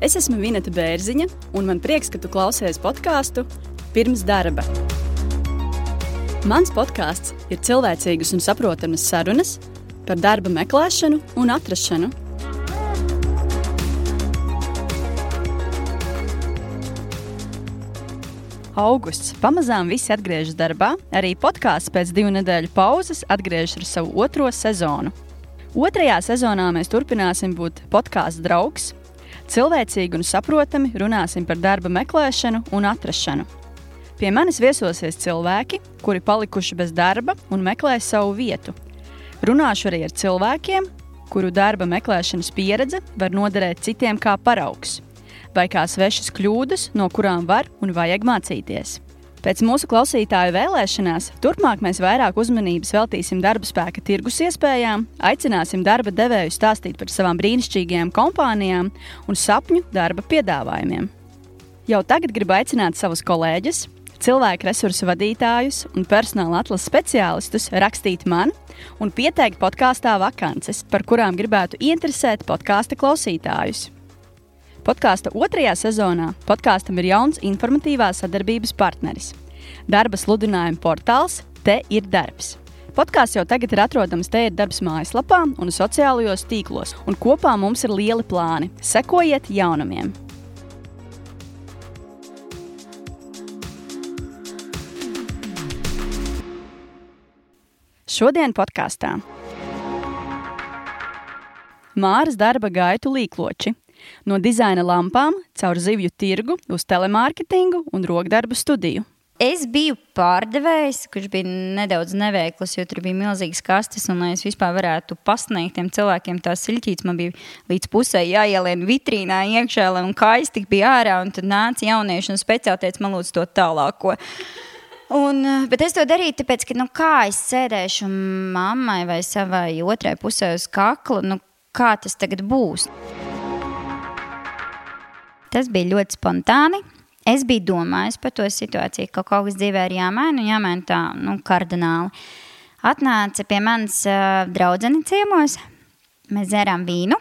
Es esmu Vineta Bērziņa, un man prieks, ka tu klausies podkāstu pirms darba. Mans podkāsts ir cilvēcīgas un saprotamas sarunas par darba meklēšanu un atrašanu. Augusts. Pamazām visi atgriežas darbā. Arī podkāsts pēc divu nedēļu pauzes atgriežas ar savu otro sezonu. Otrajā sezonā mēs turpināsim būt podkāstu draugs, Cilvēcīgi un saprotami runāsim par darba meklēšanu un atrašanu. Pie manis viesosies cilvēki, kuri palikuši bez darba un meklē savu vietu. Runāšu arī ar cilvēkiem, kuru darba meklēšanas pieredze var noderēt citiem kā paraugs, vai kā svešas kļūdas, no kurām var un vajag mācīties. Pēc mūsu klausītāju vēlēšanās, turpmāk mēs vairāk uzmanības veltīsim darba spēka tirgus iespējām, aicināsim darba devēju stāstīt par savām brīnišķīgajām kompānijām un sapņu darba piedāvājumiem. Jau tagad gribu aicināt savus kolēģus, cilvēku resursu vadītājus un personāla atlases speciālistus rakstīt man un pieteikt podkāstā vakances, par kurām gribētu interesēt podkāstu klausītājus. Podkāsta otrajā sezonā podkāstam ir jauns informatīvās sadarbības partneris - darba sludinājuma portāls Te ir darbs. Podkāsts jau tagad ir atrodams Te ir darbs mājaslapā un sociālajos tīklos, un kopā mums ir lieli plāni. Sekojiet jaunumiem! Šodien podkāstā Māras darba gaitu līkloči No dizaina lampām, caur zivju tirgu, uz telemārketingu un rokdarbu studiju. Es biju pārdevējs, kurš bija nedaudz neveikls, jo tur bija milzīgas kastes. Un, lai es vispār varētu pasniegt tiem cilvēkiem tās siļķītes, man bija līdz pusē jāielien vitrīnā iekšā, un kājas tik bija ārā. Tad nāca jaunieši un speciāli teica, man lūdzu to tālāko. Un, bet es to darīju, tāpēc, ka, nu, kā es sēdēšu mammai vai savai otrai pusē uz kakla, nu, kā tas tagad būs. Tas bija ļoti spontāni. Es biju domājis par to situāciju, ka kaut kas dzīvē ir jāmaina, un jāmaina tā, nu, kardināli. Atnāca pie manis uh, draudzene ciemos, mēs dzērām vīnu,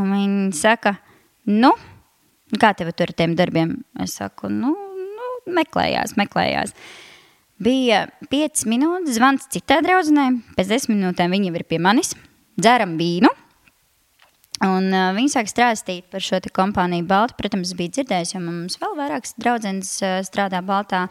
un viņi saka, nu, kā tev tur ar tiem darbiem? Es saku, nu, nu meklējās, meklējās. Bija 5 minūtes, zvans citai draudzenei, pēc 10 minūtēm viņa ir pie manis, dzeram vīnu, Un, uh, viņi sāk strādāt par šo kompāniju Baltu. Protams, bija dzirdējis, jo mums vēl vairākas draudzenes uh, strādā Baltā.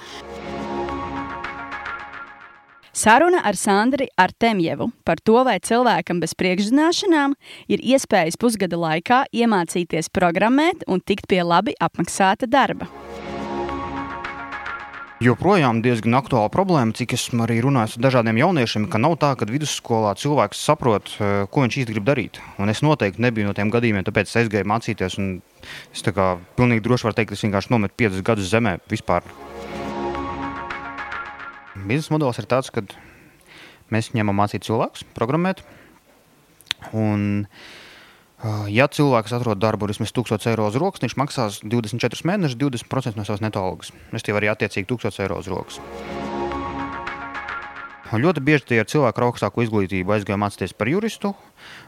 Saruna ar Sandri Artemjevu par to, vai cilvēkam bez priekšzināšanām ir iespējas pusgada laikā iemācīties programmēt un tikt pie labi apmaksāta darba joprojām diezgan aktuāla problēma, cik esmu arī runājis ar dažādiem jauniešiem, ka nav tā, ka vidusskolā cilvēks saprot, eh, ko viņš īsti grib darīt. Un es noteikti nebiju no tiem gadījumiem, tāpēc es gāju mācīties. Es tā kā pilnīgi droši varu teikt, ka es vienkārši nometu piecus gadus zemē vispār. Biznesa modelis ir tāds, ka mēs ņemam mācīt cilvēkus, programmēt. Un, uh, ja cilvēks atrod darbu vismaz 1000 eiro uz rokas, viņš maksās 24 mēnešus, 20% no savas neto algas. Es tev arī attiecīgi 1000 eiro uz rokas. Ļoti bieži tie ir cilvēki ar augstāku izglītību. Aizgāja mācīties par juristu,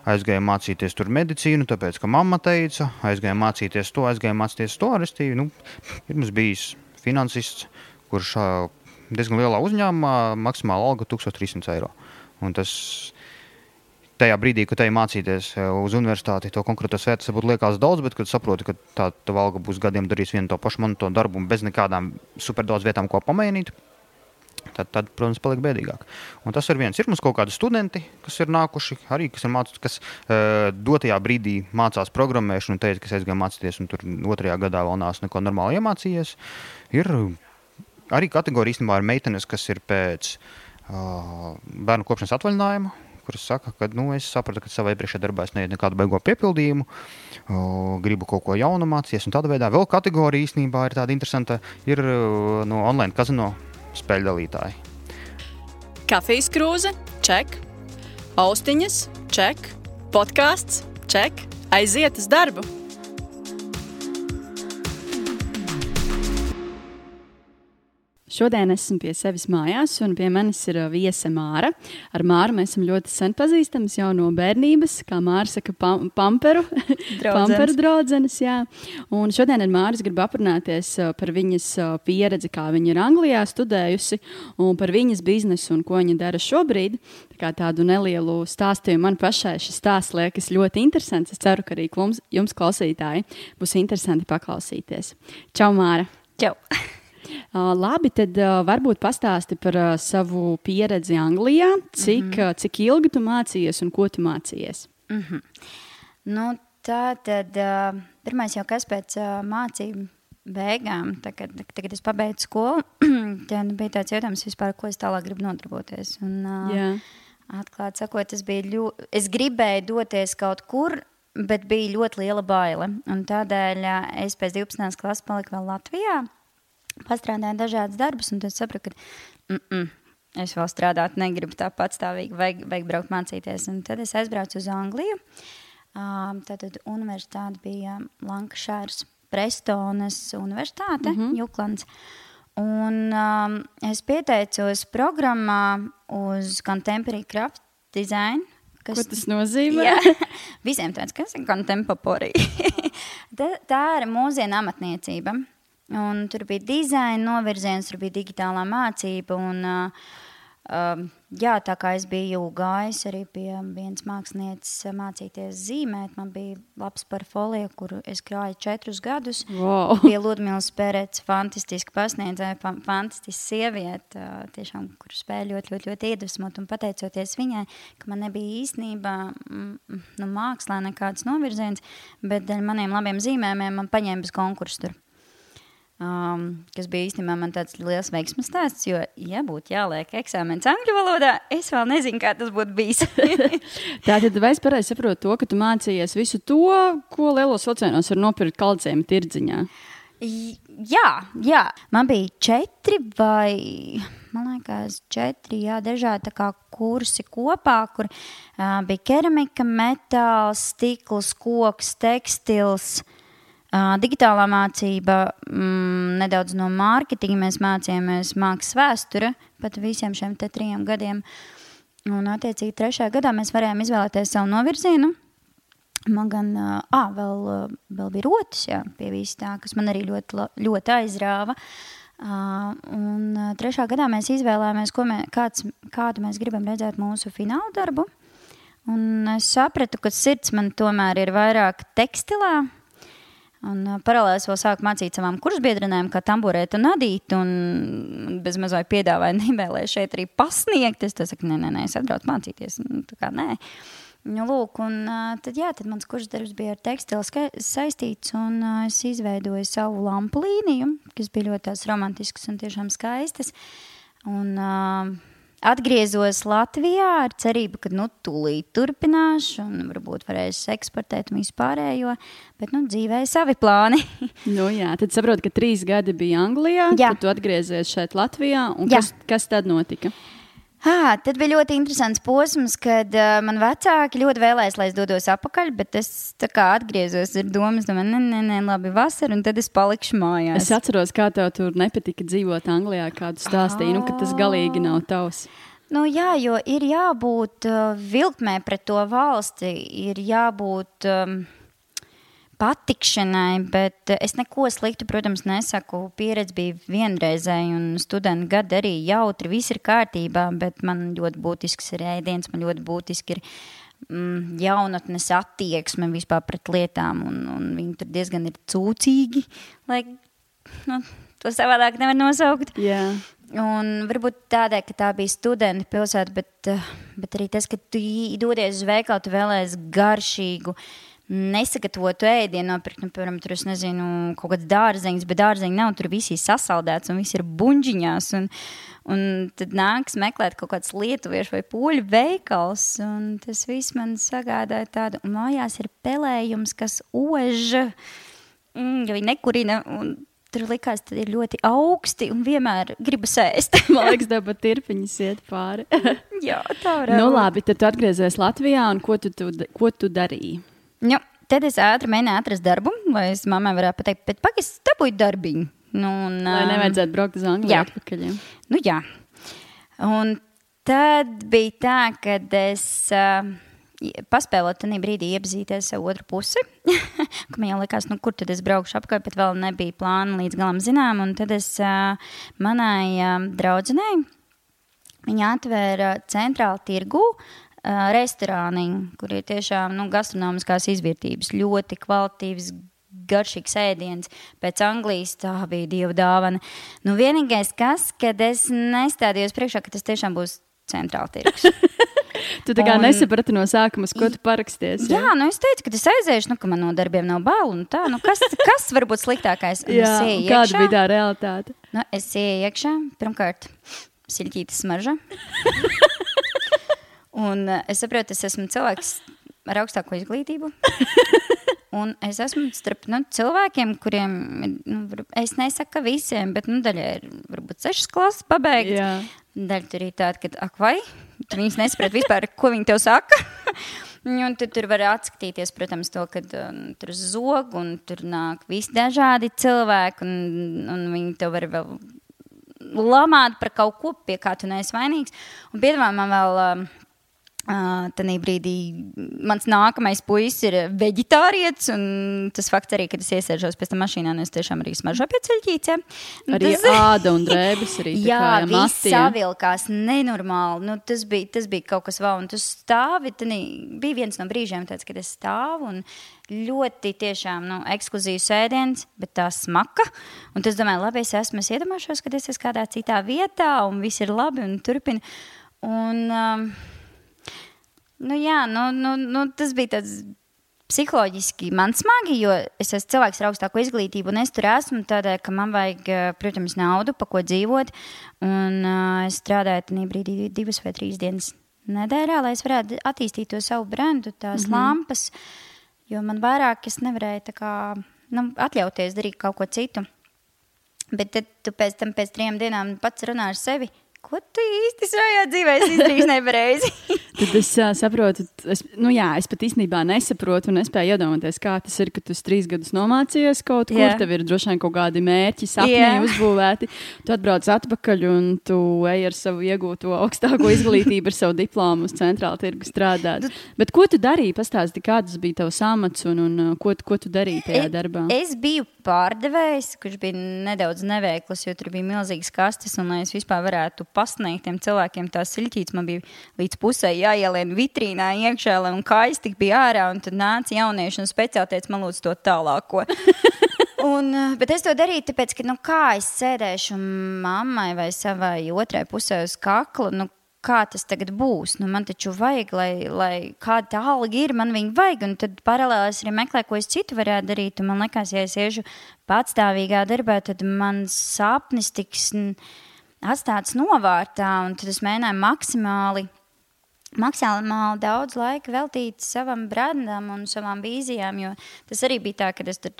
aizgāja mācīties tur medicīnu, tāpēc ka mamma teica, aizgāja mācīties to, aizgāja mācīties to. Restīvi, nu, ir mums bijis finansists, kurš diezgan lielā uzņēmumā maksimāla alga 1300 eiro. Un tas tajā brīdī, kad ej mācīties eh, uz universitāti, to konkrēto svētku varbūt liekas daudz, bet kad saproti, ka tā tava alga būs gadiem darīs vienu to pašu monētu darbu un bez nekādām super daudz vietām, ko pamainīt. Tad, tad, protams, paliek bēdīgāk. Un tas ir viens. Ir mums kaut kādi studenti, kas ir nākuši, arī kas, ir mācīt, kas uh, dotajā brīdī mācās programmēšanu, teica, ka es aizgāju mācīties, un tur otrajā gadā vēl nāc neko normāli iemācījies. Ir arī kategorija īstenībā ir meitenes, kas ir pēc uh, bērnu kopšanas atvaļinājuma, kuras saka, ka nu, es sapratu, ka savā iepriekšējā darbā es neietu nekādu beigo piepildījumu, gribu kaut ko jaunu mācīties. Tādā veidā vēl kategorija īstenībā ir tāda interesanta, ir no online kazino spēļu dalītāji. Kafijas krūze, ček, austiņas, ček, podkāsts, ček, aiziet uz darbu! Šodien esmu pie sevis mājās, un pie manis ir uh, viesa Māra. Ar Māru mēs esam ļoti sen pazīstami jau no bērnības, kā Māra saka, pam pamperu. Jā. Un šodien ar Māru gribu aprunāties uh, par viņas uh, pieredzi, kā viņa ir Anglijā studējusi, un par viņas biznesu un ko viņa dara šobrīd. Tā tādu nelielu stāstījumu man pašai šis stāsts liekas ļoti interesants. Es ceru, ka arī jums, jums klausītāji, būs interesanti paklausīties. Čau, Māra! Čau! Labi, tad varbūt pastāsti par savu pieredzi Anglijā. Cik, mm -hmm. cik ilgi tu mācījies un ko tu mācījies? Mm -hmm. nu, tā tad pirmais jau kas pēc mācību beigām, tagad, tagad es pabeidzu skolu, tad bija tāds jautājums vispār, ko es tālāk gribu nodarboties. Un, Jā. Atklāti sakot, bija ļoti, es gribēju doties kaut kur, bet bija ļoti liela baile. Un tādēļ es pēc 12. klases paliku vēl Latvijā pastrādāju dažādas darbus, un tad sapratu, ka mm -mm, es vēl strādāt negribu tā patstāvīgi, vajag, vajag braukt mācīties. Un tad es aizbraucu uz Angliju. Um, tad universitāte bija Lankšāras Prestonas universitāte, mm -hmm. Juklands. Un um, es pieteicos programmā uz Contemporary Craft Design. Kas, Ko tas nozīmē? Jā, visiem tāds, kas ir contemporary. tā, tā ir mūziena amatniecība. Un tur bija dizaina novirziens, tur bija digitālā mācība. Un, uh, jā, tā kā es biju gājis arī pie vienas mākslinieces mācīties zīmēt, man bija labs portfolio, kur es krāju četrus gadus. Wow. Pie Ludmīlas Pērētas fantastiski pasniedzēja, fa fantastiski sieviete, uh, tiešām, kur spēja ļoti, ļoti, ļoti iedvesmot. Un pateicoties viņai, ka man nebija īstenībā mm, nu, mākslā nekāds novirziens, bet dēļ maniem labiem zīmējumiem man paņēma bez konkursu tur. Um, kas bija īstenībā man tāds liels veiksmes stāsts, jo, ja būtu jāliek eksāmenis angļu valodā, es vēl nezinu, kā tas būtu bijis. Tātad, vai es pareizi saprotu to, ka tu mācījies visu to, ko lielos vilcienos var nopirkt kalcējuma tirdziņā? Jā, jā, man bija četri vai, man liekas, četri, jā, dažādi kā kursi kopā, kur uh, bija keramika, metāls, stikls, koks, tekstils, Digitālā mācība, mm, nedaudz no mārketinga mēs mācījāmies mākslas vēsture pat visiem šiem trim gadiem. Un, attiecīgi, trešajā gadā mēs varējām izvēlēties savu novirzienu. Man gan à, vēl, vēl bija rotas, jā, pie vis tā, kas man arī ļoti, ļoti aizrāva. Un trešā gadā mēs izvēlējāmies, mē, kāds, kādu mēs gribam redzēt mūsu fināla darbu. Un es sapratu, ka sirds man tomēr ir vairāk tekstilā, Un paralēli es vēl sāku mācīt savām kursbiedrenēm, kā tamborēt un adīt, un bez mazliet piedāvāju Nībēlē šeit arī pasniegt. Es saku, nē, nē, nē, es atbraucu mācīties. Nu, tā kā nē. Nu, lūk, un tad, jā, tad mans kursdarbs bija ar tekstilu saistīts, un es izveidoju savu lampu līniju, kas bija ļoti romantiskas un tiešām skaistas. Un, uh, Atgriezos Latvijā ar cerību, ka nu, tūlīt turpināšu, un varbūt varēšu eksportēt un vispārējo, bet nu, dzīvē ir savi plāni. nu, jā, tad saprotu, ka trīs gadi bija Anglijā, jā. tad tu atgriezies šeit Latvijā, kas, kas tad notika? À, tad bija ļoti interesants posms, kad uh, man vecāki ļoti vēlējās, lai es dodos atpakaļ, bet es atgriezos ar domu, ka, nē, nē, nē, labi, vasara, un tad es palikšu mājās. Es atceros, kā tev tur nepatika dzīvot Anglijā, kādu stāstīju, nu, ka tas galīgi nav tavs. Nu, jā, jo ir jābūt uh, vilkmē pret to valsti, ir jābūt. Um, patikšanai, bet eh, es neko sliktu, protams, nesaku. Pieredze bija vienreizēja, un studenta gadi arī jautri, viss ir kārtībā, bet man ļoti būtisks ir ēdiens, man ļoti būtiski ir mm, jaunatnes attieksme vispār pret lietām, un, un viņi tur diezgan ir cūcīgi, lai nu, to savādāk nevar nosaukt. Yeah. Un varbūt tādēļ, ka tā bija studenta pilsēta, bet, eh, bet arī tas, ka tu dodies uz veikalu, tu vēlēsies garšīgu nesagatavotu ēdienu, nopirkt, nu, piemēram, tur, nezinu, kaut kāds dārzeņš, bet dārzeņi nav, tur viss ir sasaldēts un viss ir buļģiņās. Un, un tad nāks meklēt kaut kāds lietuviešu vai poļu veikals, un tas viss man sagādāja tādu, un mājās ir pelējums, kas ož, mm, ja viņi nekurina, un tur likās, ka ir ļoti augsti un vienmēr gribas ēst. Man liekas, daba tirpiņas iet pāri. Jā, tā varētu. Nu, labi, tad tu atgriezies Latvijā, un ko tu, tu, ko tu darīji? Nu, tad es ātri mēģināju atrast darbu, lai es mammai varētu pateikt, bet pagaidi, dabūju darbiņu. Nu, un, Lai um, nevajadzētu braukt uz Angliju jā. atpakaļ. Ja? Nu, jā. Un tad bija tā, ka es uh, paspēlēju tajā brīdī iepazīties ar otru pusi. man jau likās, nu, kur tad es braukšu apkārt, bet vēl nebija plāna līdz galam zinām. Un tad es uh, manai uh, draudzenei, viņa atvēra centrālu tirgu. Restorāni, kur ir tiešām nu, gastronomiskās izvērtības, ļoti kvalitīvs, garšīgs ēdiens. Pēc Anglijas tā bija dieva dāvana. Nu, vienīgais, kas, kad es nestādījos priekšā, ka tas tiešām būs centrāla tirgus. Tu tā kā Un- nesaprati no sākuma, ko tu paraksties. Jā, nu es teicu, ka es aiziešu, nu, ka man no darbiem nav bail. un Tā, nu, kas, kas var būt sliktākais? Jā, ieju kāda iekšā. bija tā realitāte? Nu, es iekšā, pirmkārt, siltītas smarža. Un uh, es saprotu, es esmu cilvēks ar augstāko izglītību. Un es esmu starp nu, cilvēkiem, kuriem, nu, es nesaku, ka visiem, bet nu, daļai ir varbūt sešas klases pabeigts. Jā. Daļa tur ir tāda, ka, ak, vai tu viņas nesaproti vispār, ko viņi tev saka. Un tad tur var atskatīties, protams, to, ka um, tur zog un tur nāk visi dažādi cilvēki, un, un viņi tev var vēl lamāt par kaut ko, pie kā tu neesi vainīgs. Un piedāvā man vēl. Um, Uh, Tanī brīdī mans nākamais puisis ir vegetārietis. un Tas fakts arī, kad es iesēžos pēc tam mašīnā, un es tiešām arī smaržoju pie ceļķītēm. Arī Tas- āda un drēbes arī. Jā, viss savilkās nenormāli. Nu, tas, bija, tas bija kaut kas vēl. Un tu stāvi, tanī, bija viens no brīžiem, tāds, kad es stāvu un ļoti tiešām nu, ekskluzīvs ēdiens, bet tā smaka. Un tas, domāju, labi, es esmu, es iedomāšos, ka es esmu kādā citā vietā un viss ir labi un turpina. Un, um, nu, jā, nu, nu, nu, tas bija tāds psiholoģiski man smagi, jo es esmu cilvēks ar augstāko izglītību, un es tur esmu tādēļ, ka man vajag, eh, protams, naudu, pa ko dzīvot. Un uh, es strādāju tajā brīdī divas vai trīs dienas nedēļā, lai es varētu attīstīt to savu brendu, tās mm -hmm. lampas. Jo man vairāk es nevarēju kā, nu, atļauties darīt kaut ko citu. Bet tad tu pēc tam, pēc trim dienām, pats runā ar sevi. Ko tu īsti šajā dzīvē esi izdarījis nepareizi? Tad es uh, saprotu, es, nu jā, es pat īstenībā nesaprotu un nespēju iedomāties, kā tas ir, ka tu trīs gadus nomācījies kaut kur, Jā. tev ir droši vien kaut kādi mērķi, sapņi Jā. uzbūvēti. Tu atbrauc atpakaļ un tu ej ar savu iegūto augstāko izglītību, ar savu diplomu uz centrālu tirgu strādāt. Bet ko tu darīji? Pastāsti, kāds bija tavs amats un, un uh, ko, ko tu darīji tajā darbā? Es biju pārdevējs, kurš bija nedaudz neveikls, jo tur bija milzīgas kastes. Un, lai es vispār varētu pasniegt tiem cilvēkiem tās siļķītes, man bija līdz pusē jāielien vitrīnā iekšā, lai un kājas tik bija ārā. Un tad nāca jaunieši un speciāli teica, man lūdzu to tālāko. Un, eh, bet es to darīju, tāpēc, ka, nu, kā es sēdēšu mammai vai savai otrai pusē uz kakla, nu, kā tas tagad būs. Nu, man taču vajag, lai, lai kāda tā alga ir, man viņa vajag. Un tad paralēli es arī meklēju, ko es citu varētu darīt. Un man liekas, ja es iešu patstāvīgā darbā, tad mans sapnis tiks mm, atstāts novārtā. Un tad es mēģināju maksimāli maksimāli daudz laika veltīt savam brandam un savām vīzijām. Jo tas arī bija tā, ka es tur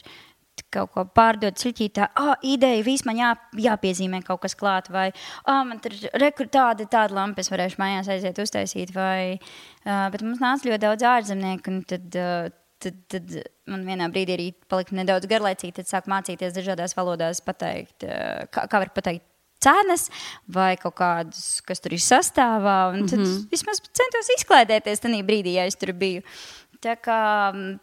kaut ko pārdodu sliktītā, ah, ideja, viss man jā, jāpiezīmē kaut kas klāt, vai ah, man tur rekur tāda, tāda lampa, es varēšu mājās aiziet uztaisīt, vai, uh, bet mums nāca ļoti daudz ārzemnieku, un tad, uh, tad, tad man vienā brīdī arī palika nedaudz garlaicīgi, tad sāk mācīties dažādās valodās pateikt, kā, kā var pateikt cenas vai kaut kādus, kas tur ir sastāvā. Un tad mm -hmm. vismaz centos izklaidēties tajā brīdī, ja es tur biju. Tā kā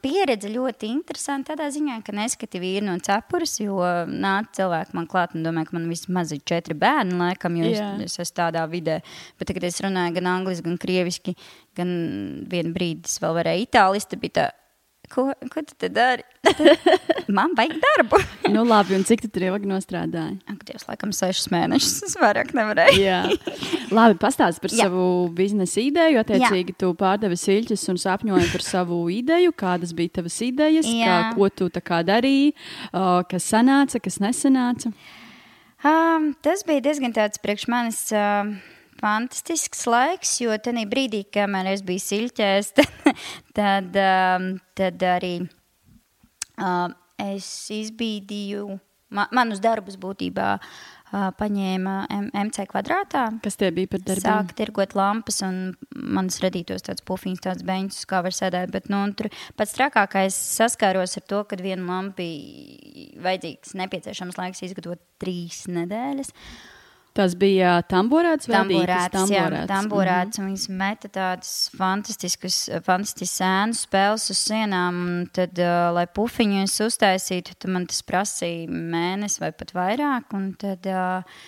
pieredze ļoti interesanta tādā ziņā, ka neskati vīri no cepures, jo nāca cilvēki man klāt un domāja, ka man vismaz ir četri bērni, laikam, jo Jā. es, es esmu tādā vidē. Bet tagad es runāju gan angliski, gan krieviski, gan vienu brīdi es vēl varēju itāliski, tad bija tā, ko, ko tu dari? man vajag darbu. nu, labi, un cik tu ilgi nostrādāji? Ak, Dievs, laikam sešas mēnešus, es vairāk nevarēju. Jā, labi. Pastāsti par Jā. savu biznesa ideju. Attiecīgi, tu pārdevi siļķus un sapņoji par savu ideju. Kādas bija tavas idejas, kā, Jā. ko tu kā darīji, uh, kas sanāca, kas nesanāca? Um, tas bija diezgan tāds priekš manis. Uh, Fantastisks laiks, jo tajā brīdī, kamēr es biju siļķēs, tad, um, tad arī uh, es izbīdīju ma, manus darbus būtībā uh, paņēma MC kvadrātā. Kas tie bija par darbiem? Sāka tirgot lampas un manas radītos tāds pufiņš, tāds beņķis, kā var sēdēt. Bet nu, tur pats trakākais saskāros ar to, ka vienu lampu bija vajadzīgs nepieciešams laiks izgatavot trīs nedēļas. Tas bija tamborāts vai Tamborāts, tamborāts? jā, tamborāts, un viņas meta tādas fantastiskas, fantastiskas sēnu spēles uz sienām, un tad, uh, lai pufiņu es uztaisītu, tad man tas prasīja mēnesi vai pat vairāk, un tad, uh,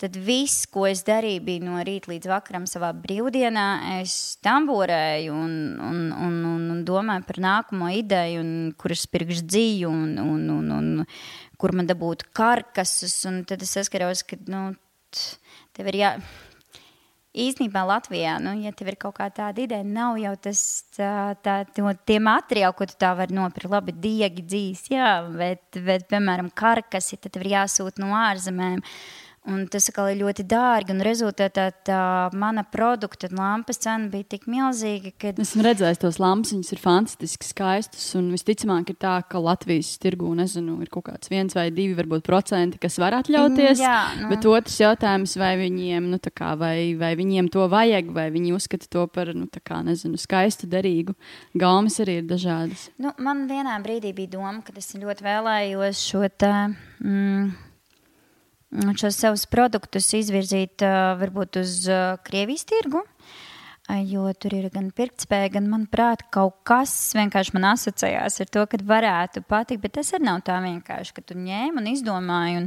tad viss, ko es darīju, bija no rīta līdz vakaram savā brīvdienā, es tamborēju un, un, un, un, un domāju par nākamo ideju, un kur es pirkšu dzīvu, un, un, un, un kur man dabūt karkasus, un tad es saskaros, ka, nu, tev ir jā... Īsnībā Latvijā, nu, ja tev ir kaut kā tāda ideja, nav jau tas, tā, tā, to, tie materiāli, ko tu tā vari nopirkt. Labi, diegi dzīs, jā, bet, bet, piemēram, karkasi, tad tev ir jāsūt no ārzemēm. Un tas atkal ir ļoti dārgi, un rezultātā tā mana produkta lampas cena bija tik milzīga, ka Esmu redzējis tos lampiņus, viņas ir fantastiski skaistas. Un visticamāk, ir tā, ka Latvijas tirgū nezinu, ir kaut kāds viens vai divi varbūt, procenti, kas var atļauties. Mm, jā, nu. Bet otrs jautājums, vai viņiem, nu, kā, vai, vai viņiem to vajag, vai viņi uzskata to par nu, kā, nezinu, skaistu, derīgu. Gaumas arī ir dažādas. Nu, man vienā brīdī bija doma, ka es ļoti vēlējos šo tā, mm, šos savus produktus izvirzīt varbūt uz Krievijas tirgu. Jo tur ir gan pirktspēja, gan, manuprāt, kaut kas vienkārši man asociējās ar to, ka varētu patikt. Bet tas arī nav tā vienkārši, ka tu ņēmi un izdomāji. Un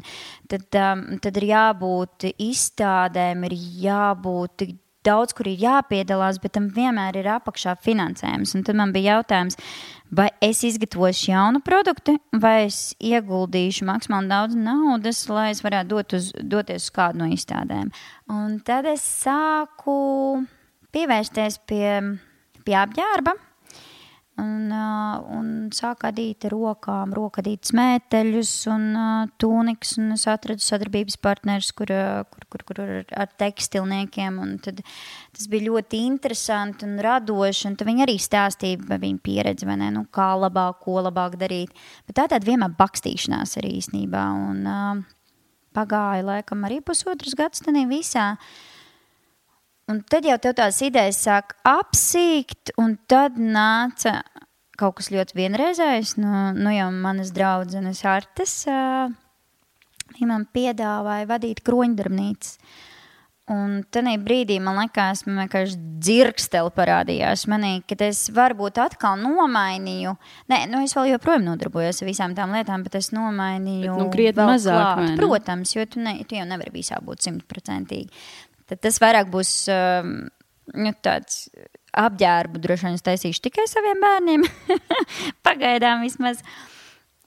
tad, um, tad ir jābūt izstādēm, ir jābūt daudz, kur ir jāpiedalās, bet tam vienmēr ir apakšā finansējums. Un tad man bija jautājums, vai es izgatavošu jaunu produktu, vai es ieguldīšu maksimāli daudz naudas, lai es varētu dot uz, doties uz kādu no izstādēm. Un tad es sāku pievērsties pie, pie apģērba. Un, uh, un sāku adīt rokām, rokadīt smēteļus un uh, tūniks. Un es atradu sadarbības partnerus, kur, uh, kur, kur, kur ar, tekstilniekiem. Tad tas bija ļoti interesanti un radoši. Un viņi arī stāstīja par viņu pieredzi, ne, nu, kā labāk, ko labāk darīt. Bet tā tāda vienmēr bakstīšanās arī īstenībā. Un, uh, pagāja laikam arī pusotras tajā visā. Un tad jau tev tās idejas sāk apsīkt, un tad nāca kaut kas ļoti vienreizējs. Nu, nu jau manas draudzenes Artes uh, man piedāvāja vadīt kroņdarbnīcas. Un tajā brīdī man liekas, man vienkārši dzirksteli parādījās manī, ka es varbūt atkal nomainīju. Nē, nu es vēl joprojām nodarbojos ar visām tām lietām, bet es nomainīju. Bet, nu, krietni mazāk? Protams, jo tu, ne, tu jau nevari visā būt simtprocentīgi. Tad tas vairāk būs um, nu, tāds apģērbu, droši vien es taisīšu tikai saviem bērniem. Pagaidām vismaz.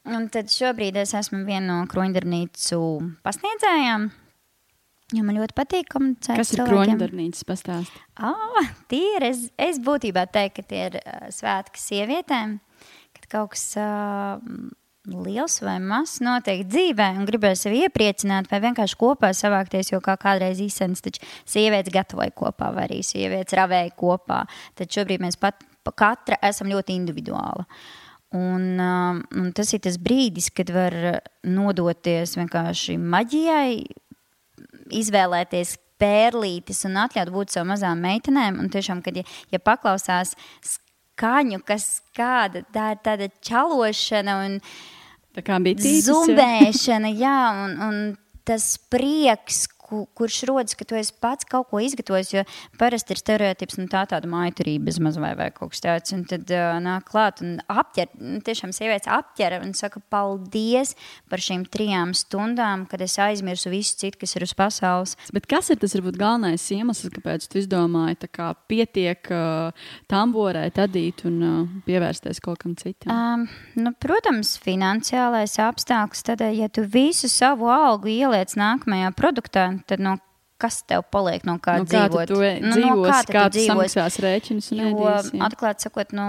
Un tad šobrīd es esmu viena no kroņdarbnīcu pasniedzējām. Jo man ļoti patīk komunicēt. Kas ir kroņdarbnīcas pastāst? Ah, tie ir. Es, es būtībā teiktu, ka tie ir uh, svētki sievietēm, kad kaut kas uh, liels vai mazs notiek dzīvē un gribēju sevi iepriecināt vai vienkārši kopā savākties, jo kā kādreiz taču sievietes gatavoja kopā vai arī sievietes ravēja kopā. Tad šobrīd mēs pat pa katra esam ļoti individuāli. Un, um, un tas ir tas brīdis, kad var nodoties vienkārši maģijai, izvēlēties pērlītes un atļaut būt savām mazām meitenēm. Un tiešām, kad ja, ja paklausās skaņu, kas kāda, tā ir tāda čalošana un Tā kā bija tītas, zumbēšana, jā, un, un tas prieks, ku, kurš rodas, ka tu esi pats kaut ko izgatavojis. Jo parasti ir stereotips, nu, tā tāda maiturība bezmaz vai, vai kaut kas tāds. Un tad uh, nāk klāt un apķer, nu, tiešām sievietes apķer un saka paldies par šīm trijām stundām, kad es aizmirsu visu citu, kas ir uz pasaules. Bet kas ir tas varbūt galvenais iemesls, kāpēc tu izdomāji, tā kā pietiek uh, tamborēt, adīt un uh, pievērsties kaut kam citam? Um, nu, protams, finansiālais apstākļus. Tad, ja tu visu savu algu ieliec nākamajā produktā, tad no kas tev paliek, no kā Nu, kā dzīvot? tu to Nu, dzīvosi, kā tad kā tu tu dzīvosi? samaksās rēķinus un jā. atklāti sakot, nu,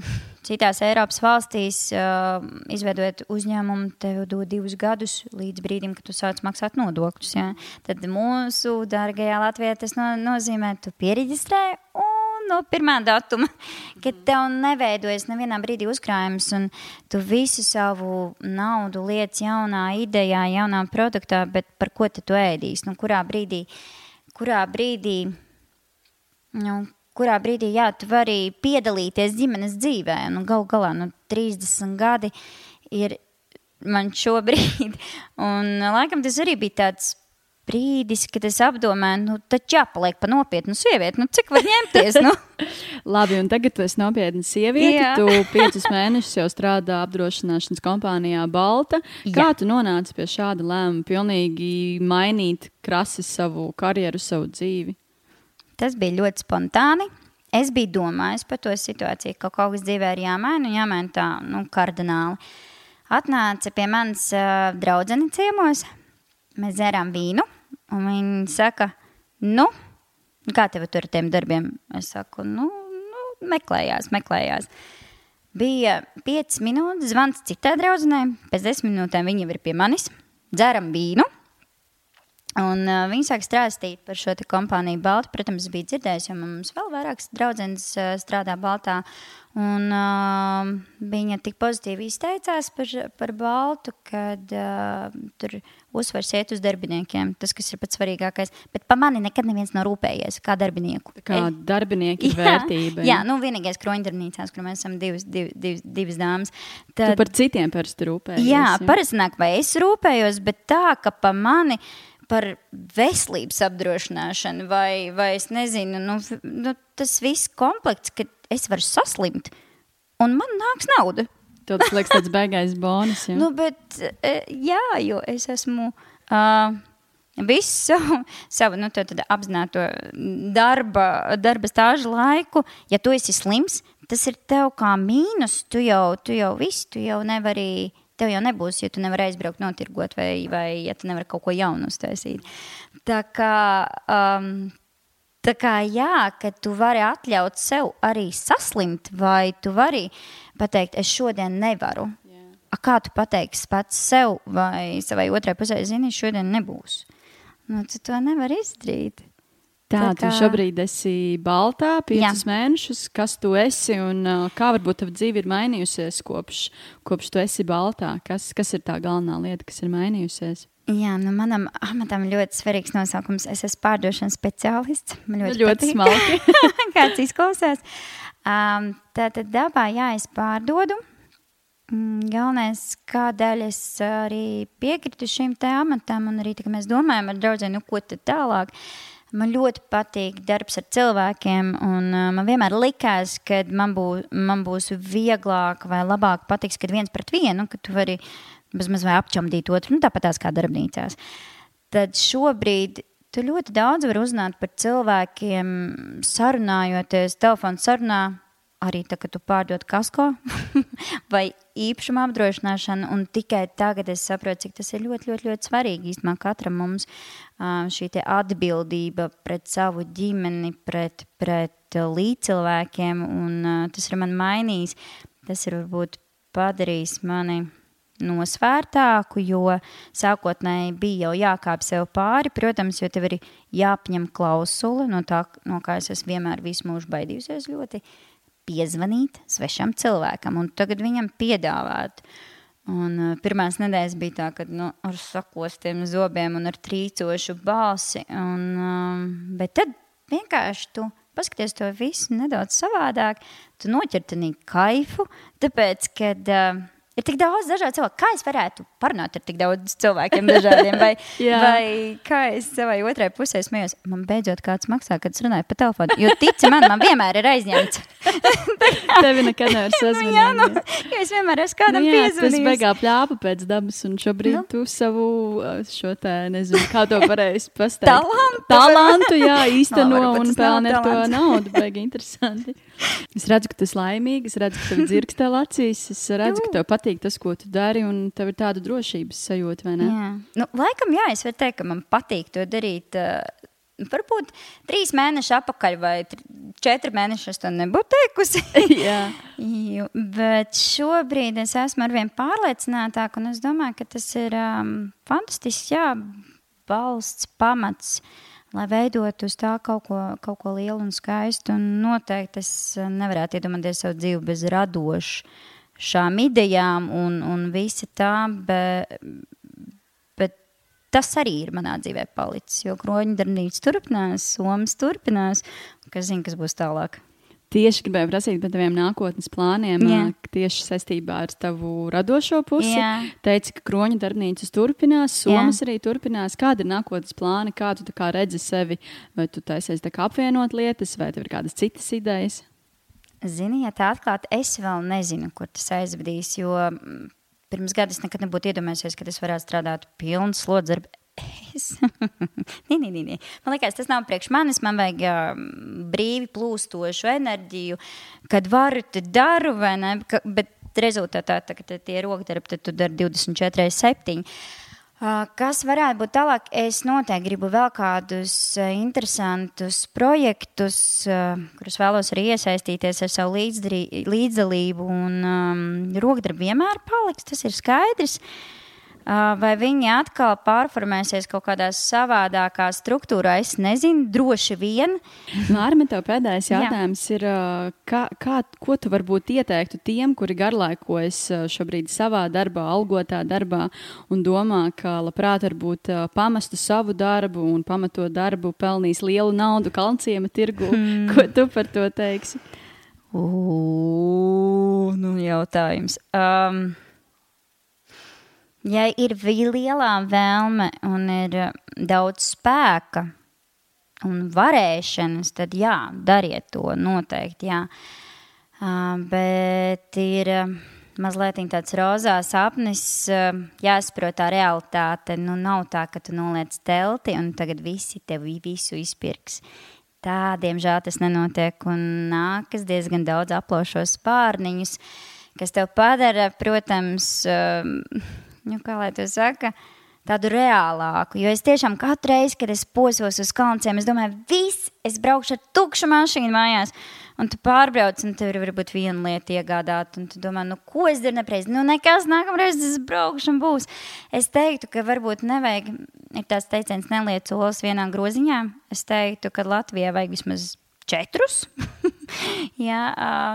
citās Eiropas valstīs, uh, izveidojot uzņēmumu, tev dod divus gadus līdz brīdim, kad tu sāc maksāt nodokļus. Ja? Tad mūsu dārgajā Latvijā tas no, nozīmē, tu pieregistrē un no pirmā datuma, kad tev neveidojas nevienā brīdī uzkrājums, un tu visu savu naudu liec jaunā idejā, jaunā produktā, bet par ko tu ēdīsi? Nu, kurā brīdī, kurā brīdī, nu, kurā brīdī, jā, tu vari piedalīties ģimenes dzīvē, nu, gal galā, nu, 30 gadi ir man šobrīd, un laikam tas arī bija tāds brīdis, kad es apdomāju, nu, taču jāpaliek pa nopietnu sievieti. Nu, cik var ņemties? Nu? Labi, un tagad tu esi nopietna sieviete. Jā. Tu piecus mēnešus jau strādā apdrošināšanas kompānijā Balta. Kā Jā. tu nonāci pie šāda lēmuma, pilnīgi mainīt krasi savu karjeru, savu dzīvi? Tas bija ļoti spontāni. Es biju domājis par to situāciju, ka kaut kas dzīvē ir jāmaina, un jāmaina tā, nu, kardināli. Atnāca pie manis uh, draudzene ciemos, mēs dzērām vīnu, un viņi saka, nu, kā tev tur ar tiem darbiem? Es saku, nu, nu meklējās, meklējās. Bija 5 minūtes, zvans citai draudzenei, pēc 10 minūtēm viņa ir pie manis, dzeram vīnu. Un uh, viņi sāk stāstīt par šo kompāniju Baltu. Protams, bija dzirdējis, jo mums vēl vairākas draudzenes uh, strādā Baltā. Un, uh, viņa tik pozitīvi izteicās par, par Baltu, kad uh, tur uzsvars iet uz darbiniekiem. Tas, kas ir pats svarīgākais. Bet par mani nekad neviens nav rūpējies kā darbinieku. Kā darbinieki ir vērtība. Jā, nu vienīgais kroņdarbnīcās, kur mēs esam divas, div, div, divas dāmas. Tad, tu par citiem parasti rūpējies. Jā, jā. parasti nāk, vai es rūpējos, bet tā, ka par mani par veselības apdrošināšanu, vai, vai es nezinu, nu, nu, tas viss komplekts, ka es varu saslimt, un man nāks nauda. Tas liekas, tāds beigais bonus. Ja? nu, bet, e, jā, jo es esmu. Uh, Visu savu nu, apzināto darba, darba stāžu laiku, ja tu esi slims, tas ir tev kā mīnus. Tu jau, tu jau visu, tu jau nevari tev jau nebūs, ja tu nevari aizbraukt, notirgot, vai, vai ja tu nevari kaut ko jaunu uztaisīt. Tā kā, um, tā kā jā, ka tu vari atļaut sev arī saslimt, vai tu vari pateikt, es šodien nevaru. Yeah. Kā tu pateiksi pats sev vai savai otrai pusē, zini, šodien nebūs. Nu, tu to nevari izdarīt. Tā, tā kā... tu šobrīd esi Baltā, piecus Jā. mēnešus. Kas tu esi un uh, kā varbūt tava dzīve ir mainījusies kopš, kopš tu esi Baltā? Kas, kas ir tā galvenā lieta, kas ir mainījusies? Jā, nu manam amatam ļoti svarīgs nosaukums. Es esmu pārdošanas speciālists. Man ļoti, ļoti smalki. Kāds izklausās. Um, Tātad dabā, jā, es pārdodu. Mm, galvenais, kādēļ es arī piekritu šim te amatam, un arī tā, mēs domājam ar draugiem, nu, ko tad tālāk. Uh, Man ļoti patīk darbs ar cilvēkiem, un uh, man vienmēr likās, ka man, bū, man būs vieglāk vai labāk patiks, kad viens pret vienu, ka tu vari bezmaz vai apčamdīt otru, nu, tāpat tās kā darbnīcās. Tad šobrīd tu ļoti daudz vari uzzināt par cilvēkiem, sarunājoties telefonu sarunā arī tā, ka tu pārdod kasko vai īpašumu apdrošināšanu, un tikai tagad es saprotu, cik tas ir ļoti, ļoti, ļoti svarīgi īstenībā katram mums šī atbildība pret savu ģimeni, pret, pret līdzcilvēkiem, un tas ir man mainījis. Tas ir varbūt padarījis mani nosvērtāku, jo sākotnēji bija jau jākāp sev pāri, protams, jo tev ir jāapņem klausula no tā, no kā es esmu vienmēr visu mūžu baidījusies ļoti. Uh, piezvanīt svešam cilvēkam un tagad viņam piedāvāt. Un, uh, pirmās nedēļas bija tā, ka nu, ar sakostiem zobiem un ar trīcošu balsi. Un, um, bet tad vienkārši tu paskaties to visu nedaudz savādāk. Tu noķerti kaifu, tāpēc, kad uh, ir tik daudz dažādu cilvēku. Kā es varētu parunāt ar tik daudz cilvēkiem, dažādiem, vai, vai kā es savai otrai pusē smējos? Man beidzot kāds maksā, kad es runāju pa telefonu. Jo tici man, man vienmēr ir aizņemts. Tevi nekad nevar sazvanīt. jā, nu, jo es vienmēr esmu kādam nu, piezvanījis. Tas beigā pļāpa pēc dabas, un šobrīd nu. tu savu uh, šo te, nezinu, kā to pareizi pastāt. Talantu. Talantu, jā, īsteno no, un pelni ar to naudu. Baigi interesanti. Es redzu, ka tu esi laimīga, es redzu, ka tev dzirkstēl acīs, es redzu, ka tev patīk tas, ko tu dari, un tev ir tāda drošības sajūta, vai ne? Jā, nu, laikam, jā, es varu teikt, ka man patīk to darīt. Uh, varbūt trīs mēneši atpakaļ, vai četri mēneši es to nebūtu teikusi. bet šobrīd es esmu arvien pārliecinātāka, un es domāju, ka tas ir um, fantastisks, jā, balsts, pamats. Lai veidotu uz tā kaut ko, kaut ko lielu un skaistu. Un noteikti es nevarētu iedomāties savu dzīvi bez radošām idejām un, un visa tā. Bet, bet tas arī ir manā dzīvē palicis. Jo kroņdarbnīca turpinās, somas turpinās. Kas zina, kas būs tālāk? Tieši gribēju prasīt par taviem nākotnes plāniem, Jā. tieši saistībā ar tavu radošo pusi. Jā. Teici, ka kroņa darbnīcas turpinās, somas Jā. arī turpinās. Kāda ir nākotnes plāna, kā tu kā redzi sevi? Vai tu taisies apvienot lietas, vai tev ir kādas citas idejas? Zini, ja tā atklāti, es vēl nezinu, kur tas aizvedīs, jo mm, pirms gada es nekad nebūtu iedomājies, ka es varētu strādāt pilnu slodzi es. nē, nē, nē. Man liekas, tas nav priekš manis. Man vajag uh, brīvi plūstošu enerģiju, kad varu, tad daru, vai ne? Ka, bet rezultātā, tā, kad tie ir rokdarbi, tad tu dari 24, 7. Uh, kas varētu būt tālāk? Es noteikti gribu vēl kādus uh, interesantus projektus, uh, kurus vēlos arī iesaistīties ar savu līdzdalību. Un um, rokdarbi vienmēr paliks, tas ir skaidrs. Uh, Vai viņi atkal pārformēsies kaut kādā savādākā struktūrā? Es nezinu, droši vien. Mārma, tev pēdējais jautājums Jā. ir, kā, kā, ko tu varbūt ieteiktu tiem, kuri garlaikojas šobrīd savā darbā, algotā darbā un domā, ka labprāt varbūt pamestu savu darbu un pamatot darbu pelnīs lielu naudu kalnciema tirgu. Hmm. Ko tu par to teiksi? Ugh, nu jautājums. Um, ja ir lielā vēlme un ir eh, daudz spēka un varēšanas, tad jā, dariet to noteikti. Jā. Bet ir uh, mazliet tāds rozā sapnis, uh, jāsaprot tā realitāte. Nu, nav tā, ka tu noliec telti un tagad visi tev visu izpirks. Tā, diemžēl, tas nenotiek un nākas diezgan daudz aplošos pārniņus, kas tev padara, protams, nu, kā lai to saka, tādu reālāku. Jo es tiešām katru reizi, kad es posos uz kalnciem, es domāju, viss, es braukšu ar tukšu mašīnu mājās. Un tu pārbrauc, un tev ir varbūt viena lieta iegādāt, un tu domā, nu, ko es daru nepareizi. Nu, nekas nākamreiz es braukšu un būs. Es teiktu, ka varbūt nevajag, ir tāds teiciens, neliec olas vienā groziņā. Es teiktu, ka Latvijai vajag vismaz četrus. jā,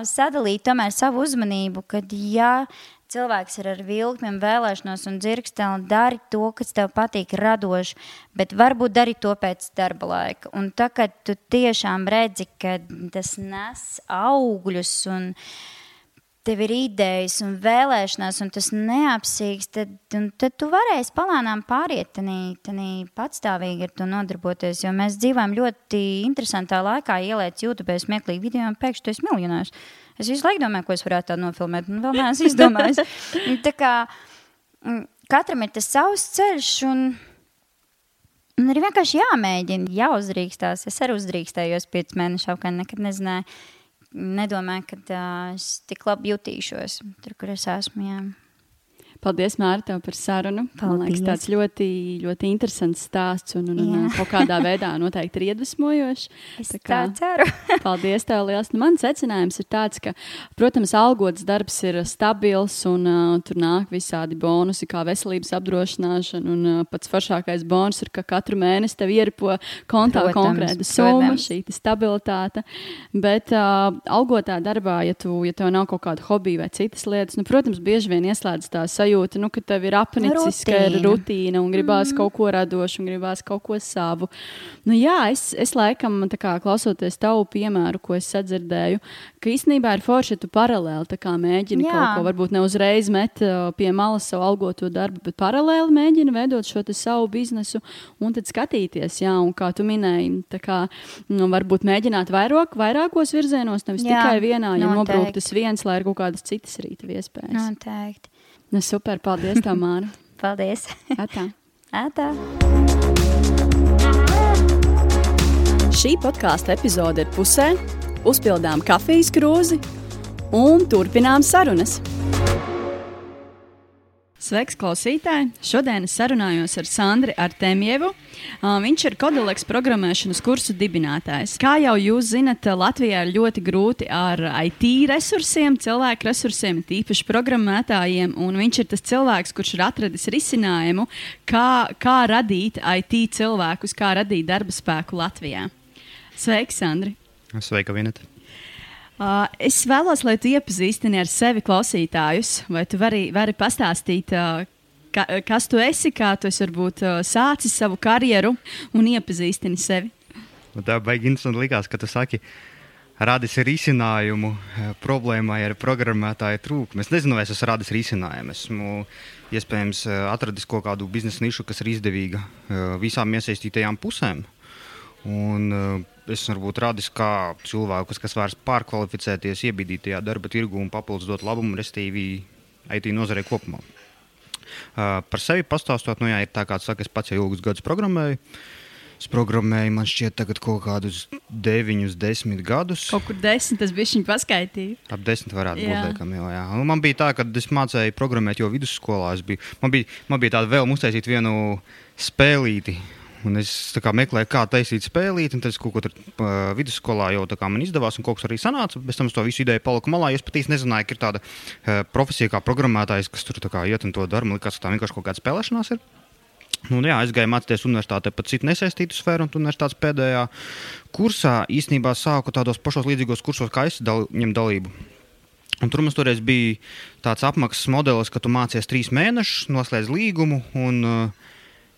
sadalīt tomēr savu uzmanību, kad jā, cilvēks ir ar vilkmēm, vēlēšanos un dzirksteli, dari to, kas tev patīk, radoši, bet varbūt dari to pēc darba laika. Un tā, kad tu tiešām redzi, ka tas nes augļus un tev ir idejas un vēlēšanās, un tas neapsīgs, tad, tad tu varēsi palānām pāriet tādā patstāvīgi ar to nodarboties. Jo mēs dzīvojam ļoti interesantā laikā, ieliec YouTube smieklīgi video un pēkšņi tu esi miljonārs. Es visu laiku domāju, ko es varētu tādu nofilmēt, un vēl neesmu izdomājis. Tā kā mm, katram ir tas savs ceļš, un, un arī vienkārši jāmēģina, jāuzdrīkstās. Es arī uzdrīkstējos piecus mēnešus, kā nekad nezināju. Nedomāju, ka uh, es tik labi jutīšos tur, kur es esmu. Jā. Paldies, Mārta, par sarunu. Paldies. Man liekas, tāds ļoti, ļoti interesants stāsts un, un, un kaut kādā veidā noteikti ir iedvesmojošs. Es tā, kā, tā ceru. paldies, tev liels. Nu, mans secinājums ir tāds, ka, protams, algots darbs ir stabils un uh, tur nāk visādi bonusi, kā veselības apdrošināšana. Un uh, pats foršākais bonus ir, ka katru mēnesi tev ieripo kontā protams, konkrēta summa, šī stabilitāte. Bet uh, algotā darbā, ja, tu, ja tev nav kaut kāda hobija vai citas lietas, nu, protams, bieži vien ieslēdz tā sajūta sajūta, nu, ka tev ir apnicis, rutīna. ka ir rutīna un gribās mm. kaut ko radošu un gribās kaut ko savu. Nu, jā, es, es laikam, kā, klausoties tavu piemēru, ko es sadzirdēju, ka īstenībā ir forši, ja tu paralēli mēģini jā. kaut ko, varbūt ne uzreiz met uh, pie malas savu algoto darbu, bet paralēli mēģini veidot šo savu biznesu un tad skatīties, jā, un kā tu minēji, kā, nu, varbūt mēģināt vairāk, vairākos virzienos, nevis jā, tikai vienā, ja nobrūktas viens, lai ir kaut kādas citas rīta iespējas. Noteikti. Nu, super, paldies, tev, Māra. paldies. Atā. Atā. Šī podkāstu epizode ir pusē. Uzpildām kafijas krūzi un turpinām sarunas. Sveiks, klausītāji! Šodien es sarunājos ar Sandru Artemjevu. Viņš ir Kodoleks programmēšanas kursu dibinātājs. Kā jau jūs zinat, Latvijā ir ļoti grūti ar IT resursiem, cilvēku resursiem, tīpaši programmētājiem. Viņš ir tas cilvēks, kurš ir atradis risinājumu, kā, kā radīt IT cilvēkus, kā radīt darba spēku Latvijā. Sveiks, Sandri! Sveika, Vineta! Uh, es vēlos, lai tu iepazīstini ar sevi klausītājus, vai tu vari, vari pastāstīt, uh, ka, kas tu esi, kā tu esi varbūt uh, sācis savu karjeru un iepazīstini sevi. Nu, tā baigi interesanti likās, ka tu saki, radis risinājumu problēmai ar programmētāju trūkumu. Es nezinu, vai es esmu radis risinājumu. Esmu iespējams atradis kaut kādu biznesa nišu, kas ir izdevīga visām iesaistītajām pusēm. Un, uh, es varbūt radis kā cilvēkus, kas vairs pārkvalificēties, iebīdīt tajā darba tirgu un papildus dot labumu, respektīvi, IT nozarei kopumā. Uh, par sevi pastāstot, nu jā, ir tā kā saka, es pats jau ilgus gadus programmēju. Es programēju, man šķiet, tagad kaut kādus 9, 10 gadus. Kaut kur 10, tas bija viņa paskaitīja. Ap 10 varētu jā. būt. Liekam, jau, jā. Un man bija tā, ka es mācīju programmēt jau vidusskolā. Biju, man, bija, man bija tāda vēlme uztaisīt vienu spēlīti Un es kā, meklēju, kā taisīt spēlīt, un tas kaut ko tur uh, vidusskolā jau man izdevās, un kaut kas arī sanāca. Pēc tam es to visu ideju paliku malā. Es pat īsti nezināju, ka ir tāda uh, profesija kā programmētājs, kas tur kā, iet un to dara. Man liekas, ka tā vienkārši kaut kāda spēlēšanās ir. Nu, jā, es gāju mācīties universitātē pat citu nesaistītu sfēru, un universitātes pēdējā kursā īstenībā sāku tādos pašos līdzīgos kursos, kā es dal, ņem dalību. Un tur mums toreiz bija tāds apmaksas modelis, ka tu mācies trīs mēnešus, noslēdz līgumu. Un, uh,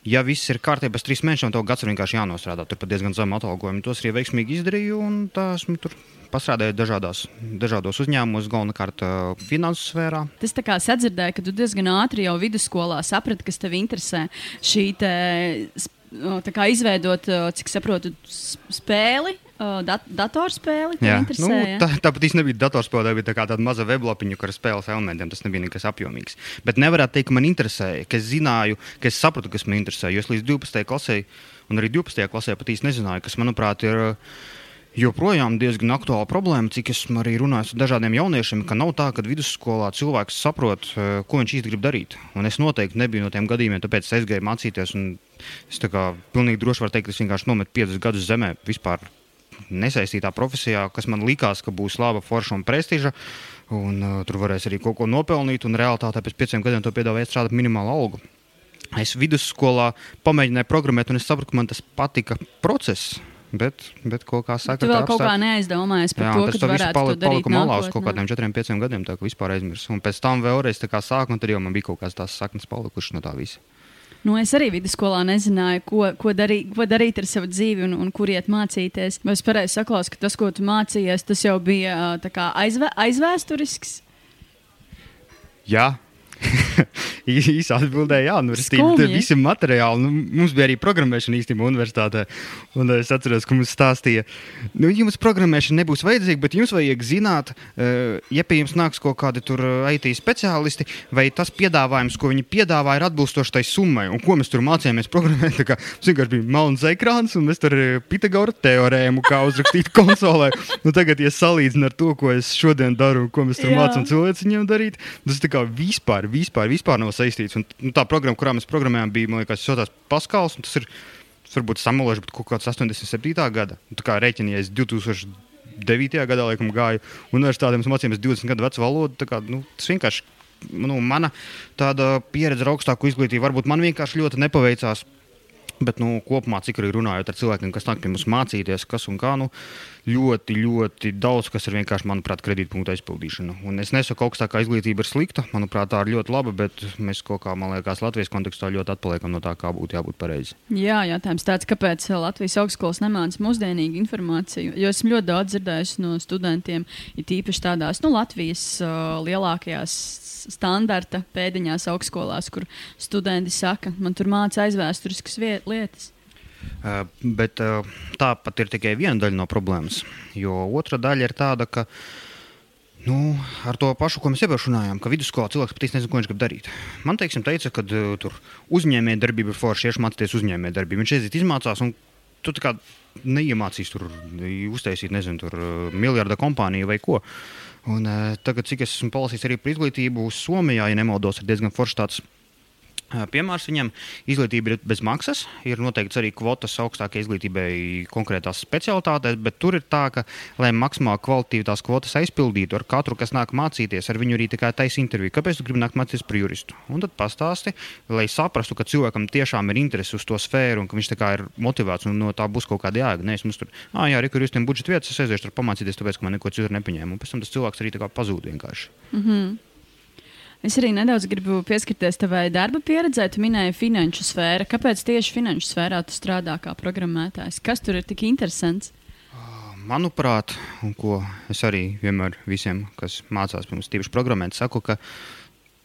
ja viss ir kārtībā, pēc trīs mēnešiem, tad gads ir vienkārši jānostrādā. Tur pat diezgan zemu atalgojumu. Tos arī veiksmīgi izdarīju, un tā esmu tur pastrādāju dažādās, dažādos uzņēmumos, galvenokārt finansu sfērā. Tas tā kā sadzirdēja, ka tu diezgan ātri jau vidusskolā saprati, kas tev interesē. Šī te, kā izveidot, cik saprotu, spēli uh, dat datorspēli. Jā, nu, tā, tā pat īstenībā nebija datorspēle, tā bija tā tāda maza weblapiņa ar spēles elementiem. Tas nebija nekas apjomīgs. Bet nevarētu teikt, ka man interesēja, ka es zināju, ka es sapratu, kas man interesē. Jo es līdz 12. klasē, un arī 12. klasē pat īsti nezināju, kas, manuprāt, ir. Joprojām diezgan aktuāla problēma, cik esmu arī runājis ar dažādiem jauniešiem, ka nav tā, ka vidusskolā cilvēks saprot, ko viņš īsti grib darīt. Un es noteikti nebiju no tiem gadījumiem, tāpēc es gāju mācīties. Es tā kā pilnīgi droši varu teikt, ka es vienkārši nometu piecus gadus zemē vispār nesaistītā profesijā, kas man likās, ka būs laba forša un prestiža. Un, uh, tur varēs arī kaut ko nopelnīt, un realitātē pēc pieciem gadiem to piedāvāja strādāt minimālu algu. Es vidusskolā pamēģināju programmēt, un es sapratu, ka man tas patika process. Bet, bet ko kā saka, tu vēl kaut kā neaizdomājies par jā, to, ka tu varētu pali, to darīt malā uz kaut kādiem 4-5 gadiem, tā kā vispār aizmirsu. Un pēc tam vēlreiz tā kā sāku, un tad jau man bija kaut kādas tās saknes palikušas no tā visa. Nu, es arī vidusskolā nezināju, ko, ko, darīt, ko darīt ar savu dzīvi un, un kur iet mācīties. Vai es pareizi saklausīju, ka tas, ko tu mācījies, tas jau bija aizvē, aizvēsturisks? Jā, īsa atbildē, jā, universitāte. Visi materiāli, nu, mums bija arī programmēšana īstenībā universitātē. Un es atceros, ka mums stāstīja, nu, jums programmēšana nebūs vajadzīga, bet jums vajag zināt, uh, ja pie jums nāks kaut kādi tur eh, IT speciālisti, vai tas piedāvājums, ko viņi piedāvā, ir atbilstošs tai summai. Un ko mēs tur mācījāmies programmēt? Tā kā mums vienkārši bija melns ekrāns, un mēs tur eh, Pitagora teorēmu kā uzrakstīt konsolē. nu, tagad, ja salīdzinu ar to, ko es šodien daru, ko mēs tur jā. mācām cilvēciņiem darīt, tas tā kā vispār, vispār, vispār nav saistīts. Un, nu, tā programma, kurā mēs programmējām, bija, liekas, Sotās Paskals. Tas ir, varbūt samulēšu, bet kaut kāds 87. gada. Nu, tā kā rēķinies 2009. gadā, laikam, gāju universitātē, mācījāmies 20 gadu vecu valodu. Kā, nu, tas vienkārši nu, mana pieredze ar augstāku izglītību. Varbūt man vienkārši ļoti nepaveicās Bet nu, kopumā, cik arī runājot ar cilvēkiem, kas nāk pie mums mācīties, kas un kā, nu, ļoti, ļoti daudz kas ir vienkārši, manuprāt, kredītpunktu aizpildīšana. Un es nesaku, ka augstākā izglītība ir slikta. Manuprāt, tā ir ļoti laba, bet mēs kaut kā, man liekas, Latvijas kontekstā ļoti atpaliekam no tā, kā būtu jābūt pareizi. Jā, jautājums tāds, kāpēc Latvijas augstskolas nemāca mūsdienīgu informāciju? Jo esmu ļoti daudz dzirdējis no studentiem, ir tīpaši tādās nu, Latvijas uh, lielākajās standarta pēdiņās augstskolās, kur studenti saka, man tur māca aizvēsturiskas lietas. Uh, bet uh, tā pat ir tikai viena daļa no problēmas. Jo otra daļa ir tāda, ka nu, ar to pašu, ko mēs jau runājām, ka vidusskolā cilvēks pat īsti nezina, ko viņš grib darīt. Man teiksim, teica, ka uh, tur uzņēmējdarbība ir forša, iešu mācīties uzņēmējdarbību. Viņš aiziet, izmācās, tu tā kā neiemācīs tur uztaisīt, nezinu, tur miljarda kompāniju vai ko. Uh, Un, uh, tagad, cik es esmu palasījis arī par izglītību, Somijā, ja nemaldos, ir diezgan foršs tāds Piemērs viņam izglītība ir bez maksas, ir noteikts arī kvotas augstākajai izglītībai konkrētās specialitātēs, bet tur ir tā, ka, lai maksimāli kvalitīvi tās kvotas aizpildītu, ar katru, kas nāk mācīties, ar viņu arī tikai taisa interviju. Kāpēc tu gribi nākt mācīties par juristu? Un tad pastāsti, lai saprastu, ka cilvēkam tiešām ir interese uz to sfēru un ka viņš ir motivēts un no tā būs kaut kāda jēga. Nē, es mums tur, ah, jā, arī juristiem budžeta vietas, es aiziešu tur pamācīties, tāpēc, ka man neko citu nepaņēma. Un pēc tam tas cilvēks arī pazūd vienkārši. Mm -hmm. Es arī nedaudz gribu pieskarties tavai darba pieredzē. Tu minēji finanšu sfēru. Kāpēc tieši finanšu sfērā tu strādā kā programmētājs? Kas tur ir tik interesants? Manuprāt, un ko es arī vienmēr visiem, kas mācās pirms tīpaši programmēt, saku, ka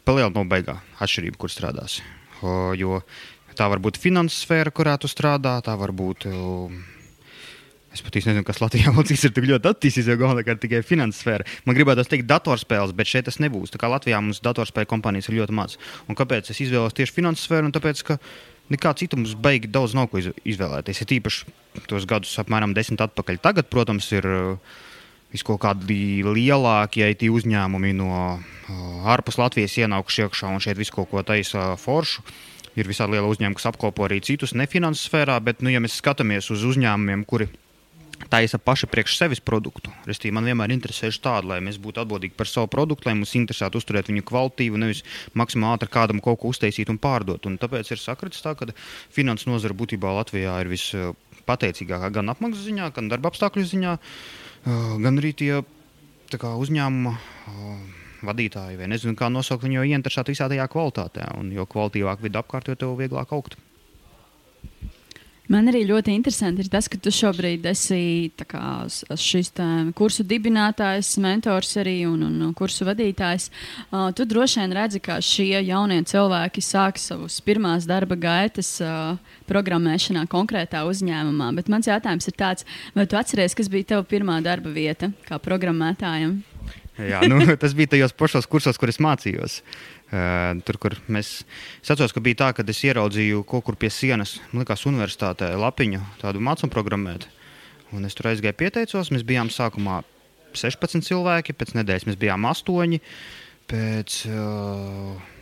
palielina no beigām atšķirība, kur strādās. O, jo tā var būt finanses sfēra, kurā tu strādā, tā var būt. O, Es pat nezinu, kas Latvijā valsts ir tik ļoti attīstīts, jo galvenokārt tikai finanses sfēra. Man gribētu teikt, datorspēles, bet šeit tas nebūs. Tā kā Latvijā mums datorspēļu kompānijas ir ļoti maz. Un kāpēc es izvēlos tieši finanses sfēru? Tāpēc, ka nekā cita mums beigi daudz nav ko izvēlēties. Ir īpaši tos gadus, apmēram desmit atpakaļ. Tagad, protams, ir uh, kaut kādi lielākie IT uzņēmumi no uh, ārpus Latvijas ienākuši iekšā un šeit visu kaut ko taisa foršu. Ir visādi lieli uzņēmumi, kas apkopo arī citus nefinanses sfērā, bet, nu, ja mēs skatāmies uz uzņēmumiem, kuri taisa paši priekš sevis produktu. Restīvi, man vienmēr interesējuši tādu, lai mēs būtu atbildīgi par savu produktu, lai mums interesētu uzturēt viņu kvalitīvu, nevis maksimāli ātri kādam kaut ko uztaisīt un pārdot. Un tāpēc ir sakritis tā, ka finanses nozara būtībā Latvijā ir vispateicīgākā gan apmaksas ziņā, gan darba apstākļu ziņā, gan arī tie kā, uzņēmuma vadītāji, vai nezinu, kā nosaukt viņu, jo ieinteresēti visā tajā kvalitātē. Un jo kvalitīvāk vidi apkārt, jo vieglāk augt. Man arī ļoti interesanti ir tas, ka tu šobrīd esi kā, šis kursu dibinātājs, mentors arī un, un kursu vadītājs. Uh, tu droši vien redzi, ka šie jaunie cilvēki sāk savus pirmās darba gaitas uh, programmēšanā konkrētā uzņēmumā. Bet mans jautājums ir tāds, vai tu atceries, kas bija tava pirmā darba vieta kā programmētājam? Jā, nu, tas bija tajos pašos kursos, kur es mācījos. Uh, tur, kur mēs atceros, ka bija tā, ka es ieraudzīju kaut kur pie sienas, man liekas, universitātē lapiņu, tādu mācību programmēt. Un es tur aizgāju, pieteicos. Mēs bijām sākumā 16 cilvēki, pēc nedēļas mēs bijām 8. Pēc uh,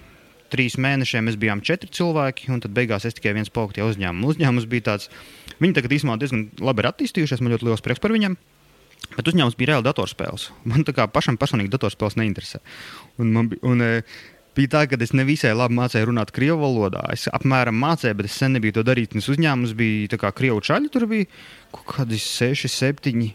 trīs mēnešiem mēs bijām 4 cilvēki, un tad beigās es tikai viens paliku tie uzņēmumi. Uzņēmums bija tāds, viņi tagad īstenībā diezgan labi ir attīstījušies, man ļoti liels prieks par viņiem. Bet uzņēmums bija reāli datorspēles. Man tā kā pašam personīgi datorspēles neinteresē. Un man bija, un, bija tā, ka es nevisai labi mācīju runāt krievu valodā. Es apmēram mācīju, bet es sen nebiju to darījis. Tas uzņēmums bija kā krievu čaļi. Tur bija kaut kādi seši, septiņi.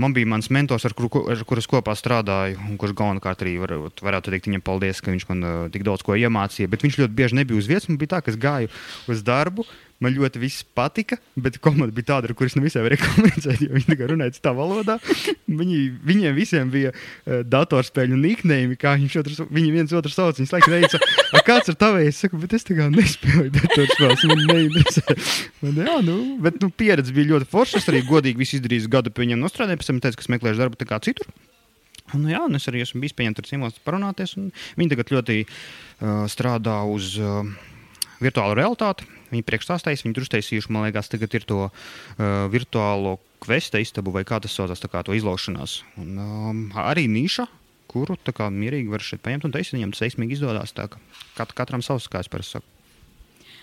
Man bija mans mentors, ar kuru ar kur es kopā strādāju, un kurš galvenokārt arī var, varētu teikt viņam paldies, ka viņš man tik daudz ko iemācīja. Bet viņš ļoti bieži nebija uz vietas. Man bija tā, ka es gāju uz darbu. Man ļoti viss patika, bet komanda bija tāda, ar kuras nu visai varēja komunicēt, jo viņi runāja citā valodā. Viņi, viņiem visiem bija uh, datorspēļu niknējumi, kā otrs, viņi viens otru sauc. Viņi laikam teica, kāds ir tavējs? Es saku, bet es tā kā nespēju datorspēles, man neinteresē. Man, jā, nu, bet nu, pieredze bija ļoti forša. Es arī godīgi visu izdarīju gadu pie viņiem nostrādāju, pēc tam teicu, ka meklēšu darbu kā citur. Un, jā, un es arī esmu bijis pieņemts ar ciemos parunāties. Viņi tagad ļoti uh, strādā uz uh, virtuālu realitāti Viņi priekšstāstījis, viņi tur uztaisījuši, man liekas, tagad ir to uh, virtuālo kvesta istabu vai kā tas saucās, tā kā to izlaušanās. Un, um, arī niša, kuru tā kā mierīgi var šeit paņemt un taisīt, viņam tas veiksmīgi izdodas. Kat, katram savs, kā es parasti saku.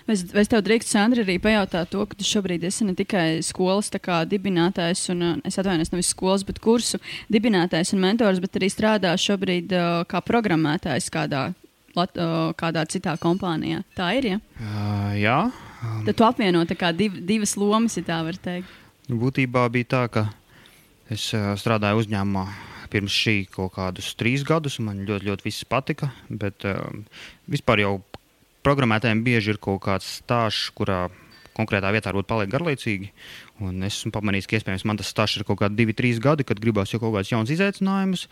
Vai es tev drīkstu, Sandra, arī pajautāt to, ka tu šobrīd esi ne tikai skolas dibinātājs, un es atvainojos nevis skolas, bet kursu dibinātājs un mentors, bet arī strādā šobrīd uh, kā programmētājs kādā Lat, uh, kādā citā kompānijā. Tā ir. Ja? Uh, jā. Um, Tad tu apvieno div, divas lomas, ja tā var teikt. Nu, būtībā bija tā, ka es uh, strādāju uzņēmumā pirms šī kaut kādus trīs gadus. Man ļoti, ļoti viss patika. Bet uh, vispār jau programmētājiem bieži ir kaut kāds stāsts, kurā konkrētā vietā varbūt paliek garlaicīgi. Un es esmu pamanījis, ka iespējams man tas stāsts ir kaut kādi divi, trīs gadi, kad gribās jau kaut kāds jauns izaicinājums.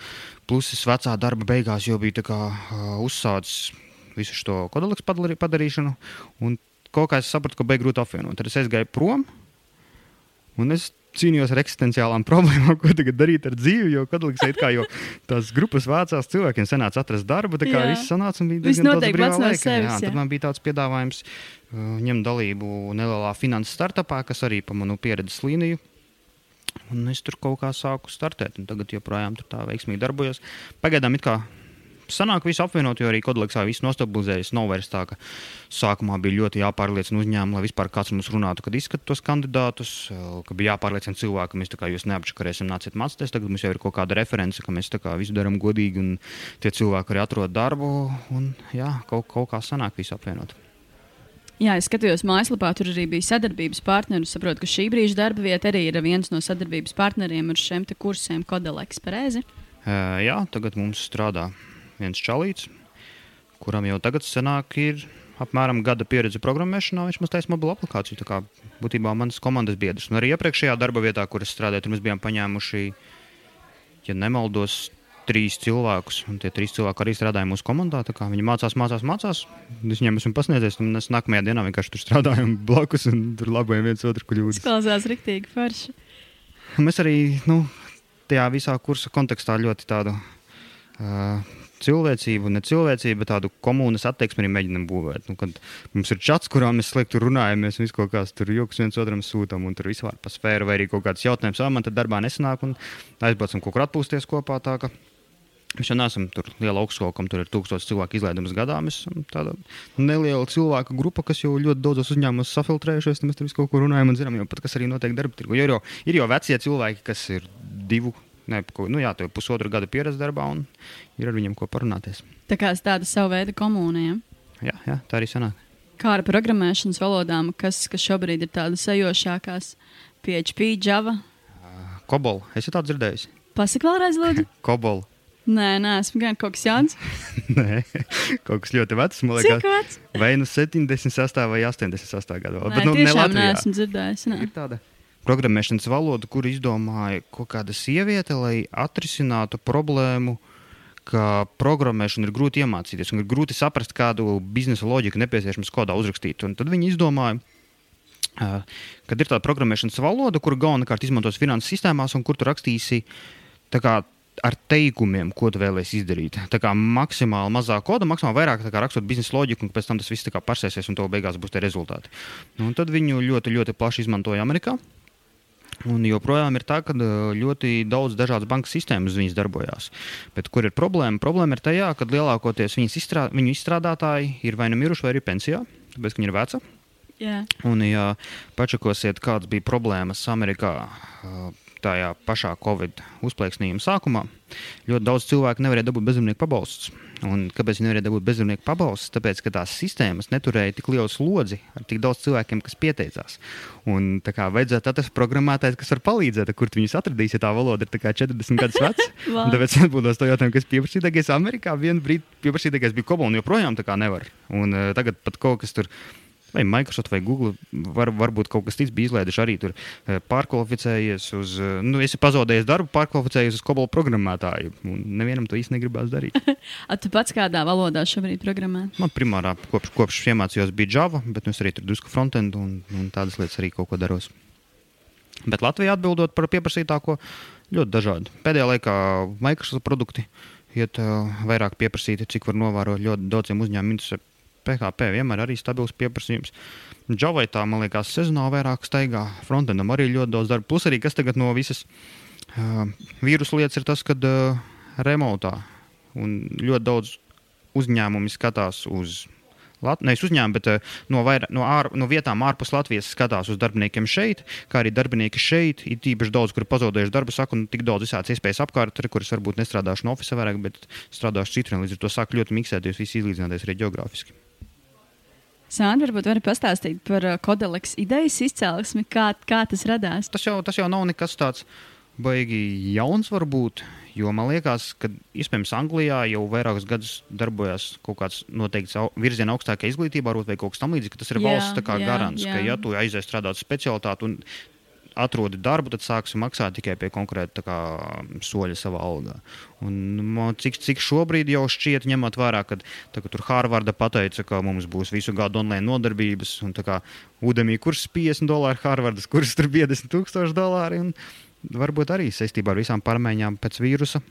Plus es vecā darba beigās jau biju kā, uh, uzsācis visu šo kodolīgu padarīšanu. Un kaut kā es sapratu, ka beigas grūti apvienot. Tad es aizgāju prom. Un es cīnījos ar eksistenciālām problēmām, ko tagad darīt ar dzīvi. Jo kodolīgs ir kā jau tās grupas vācās, cilvēkiem sanāca atrast darbu. Tā kā jā. viss sanāca un bija diezgan daudz brīvā laika. Sevis, jā, jā. Tad man bija tāds piedāvājums uh, ņemt dalību nelielā finanses startupā, kas arī pa manu pieredzes līniju. Un es tur kaut kā sāku startēt, un tagad joprojām tur tā veiksmīgi darbojos. Pagaidām it kā sanāk visu apvienot, jo arī kodleksā viss nostabilizējas. Nav vairs tā, ka sākumā bija ļoti jāpārliecina uzņēmumu, lai vispār kāds mums runātu, kad izskata tos kandidātus, ka bija jāpārliecina cilvēki, ka mēs kā jūs neapčakarēsim, nāciet mācīties. Tagad mums jau ir kaut kāda reference, ka mēs kā visu darām godīgi un tie cilvēki arī atrod darbu un jā, kaut, kaut kā sanāk visu apvienot. Jā, es skatījos mājaslapā, tur arī bija sadarbības partneri. Saprotu, ka šī brīža darba vieta arī ir viens no sadarbības partneriem ar šiem kursiem Kodeleks pareizi. Uh, jā, tagad mums strādā viens čalīts, kuram jau tagad senāk ir apmēram gada pieredze programmēšanā. Viņš mums taisa mobilo aplikāciju. Tā kā būtībā mans komandas biedrs. Un arī iepriekšējā darba vietā, kur es strādāju, tur mēs bijām paņēmuši, ja nemaldos, trīs cilvēkus. Un tie trīs cilvēki arī strādāja mūsu komandā. Viņi mācās, mācās, mācās. Es viņiem esmu pasniedzējis, un es nākamajā dienā vienkārši tur strādāju blakus un tur labojam viens otru kļūdas. Tas klausās rīktīgi forši. Mēs arī nu, tajā visā kursa kontekstā ļoti tādu. Uh, cilvēcību, ne cilvēcību, bet tādu komunas attieksmi arī mēģinām būvēt. Nu, kad mums ir čats, kurā mēs slikti runājam, mēs visu kaut kādā tur joks viens otram sūtām, un tur vispār pa sfēru vai arī kaut kāds jautājums, ah, man tad darbā nesanāk, un aizbraucam kaut kur atpūsties kopā. Tā, ka, Mēs jau neesam tur liela augstskola, kam tur ir tūkstoši cilvēku izlaidums gadā. Mēs esam tāda neliela cilvēku grupa, kas jau ļoti daudzos uzņēmumos safiltrējušies. Mēs tur visu kaut ko runājam un zinām, jau pat kas arī notiek darba tirgu. Ir jau, ir jau vecie cilvēki, kas ir divu, ne, nu jā, pusotru gadu pieredze darbā, un ir ar viņiem ko parunāties. Tā kā tāda sava veida komunija. Jā, jā, tā arī sanāk. Kā ar programmēšanas valodām, kas, kas šobrīd ir tādas sajošākās? PHP, Java. Kobol, esat tādu dzirdējis? Pasaka vēlreiz, lūdzu. Kobol. Nē, nē, esmu gan kaut kas jauns. nē, kaut kas ļoti vecs. Man liekas, Cik vecs? Vai nu 76. vai 88. gadā. Nē, Bet, nu, tiešām ne neesmu dzirdējis. Ne. Ir tāda programmēšanas valoda, kur izdomāja kaut kāda sieviete, lai atrisinātu problēmu, ka programmēšanu ir grūti iemācīties un ir grūti saprast, kādu biznesa loģiku nepieciešams kodā uzrakstīt. Un tad viņi izdomāja, kad ir tāda programmēšanas valoda, kuru galvenokārt izmantos finanses sistēmās, un kur tu rakstīsi kā, ar teikumiem, ko tu vēlēsies izdarīt. Tā kā maksimāli mazāk koda, maksimāli vairāk kā, rakstot biznesa loģiku, un pēc tam tas viss pārsēsies, un to beigās būs tie rezultāti. Nu, tad viņu ļoti, ļoti plaši izmantoja Amerikā. Un joprojām ir tā, ka ļoti daudz dažādas bankas sistēmas viņas darbojās. Bet kur ir problēma? Problēma ir tajā, ka lielākoties izstrā, viņu izstrādātāji ir vai nu miruši, vai arī pensijā, tāpēc, ka viņi ir veci. Yeah. Un, ja pačakosiet, kādas bija problēmas Amerikā tajā pašā Covid uzplaiksnījuma sākumā ļoti daudz cilvēku nevarēja dabūt bezdarbnieku pabalstus. Un kāpēc viņi nevarēja dabūt bezdarbnieku pabalstus? Tāpēc, ka tās sistēmas neturēja tik lielu slodzi ar tik daudz cilvēkiem, kas pieteicās. Un tā kā vajadzētu atrast programmētājs, kas var palīdzēt, kur viņus atradīs, ja tā valoda ir 40 gadus veca. wow. Tāpēc atbildot to jautājumu, kas pieprasītākais Amerikā, vienā brīdī pieprasītākais bija Kobola, un joprojām tā kā nevar. Un uh, tagad pat kaut kas tur ir vai Microsoft vai Google, var, varbūt kaut kas cits bija izlaiduši arī tur eh, pārkvalificējies uz, eh, nu, esi pazaudējis darbu, pārkvalificējies uz kobola programmētāju. Nevienam to īsti negribās darīt. A, tu pats kādā valodā šobrīd programmē? Man primārā kopš, kopš iemācījos bija Java, bet nu, es arī tur drusku frontend un, un tādas lietas arī kaut ko daros. Bet Latvijā atbildot par pieprasītāko, ļoti dažādi. Pēdējā laikā Microsoft produkti iet uh, vairāk pieprasīti, cik var novērot ļoti daudziem uzņēmumiem. PHP vienmēr arī stabils pieprasījums. Javai tā, man liekas, sezonāli vairāk staigā. Frontendam arī ļoti daudz darba. Plus arī, kas tagad no visas uh, vīrusu lietas ir tas, ka uh, remotā un ļoti daudz uzņēmumi skatās uz Lat nevis uzņēmumu, bet uh, no, vairā, no, ār, no vietām ārpus Latvijas skatās uz darbiniekiem šeit, kā arī darbinieki šeit. Ir tīpaši daudz, kur pazaudējuši darbu, saka, un tik daudz visādas iespējas apkārt, ar kuras varbūt nestrādāšu no oficiālā vairāk, bet strādāšu citur. Līdz ar to sāk ļoti miksēties, visi izlīdzināties arī geogrāfiski. Sandra, varbūt vari pastāstīt par uh, kodoleks idejas izcelsmi, kā, kā tas radās? Tas jau, tas jau nav nekas tāds baigi jauns, varbūt. Jo man liekas, ka iespējams Anglijā jau vairākus gadus darbojas kaut kāds noteikts virziens augstākajā izglītībā, vai kaut kas tamlīdzīgs, ka tas ir jā, valsts jā, garants, jā. ka ja tu aizies strādāt specialitāti un atrodi darbu, tad sāksi maksāt tikai pie konkrēta kā, soļa savā algā. Un, man, cik, cik šobrīd jau šķiet, ņemot vērā, ka tā, tur Harvarda pateica, ka mums būs visu gadu online nodarbības, un kā Udemī kurs 50 dolāri, Harvardas kurs tur 50 tūkstoši dolāri. Varbūt arī saistībā ar visām pārmaiņām pēc vīrusa.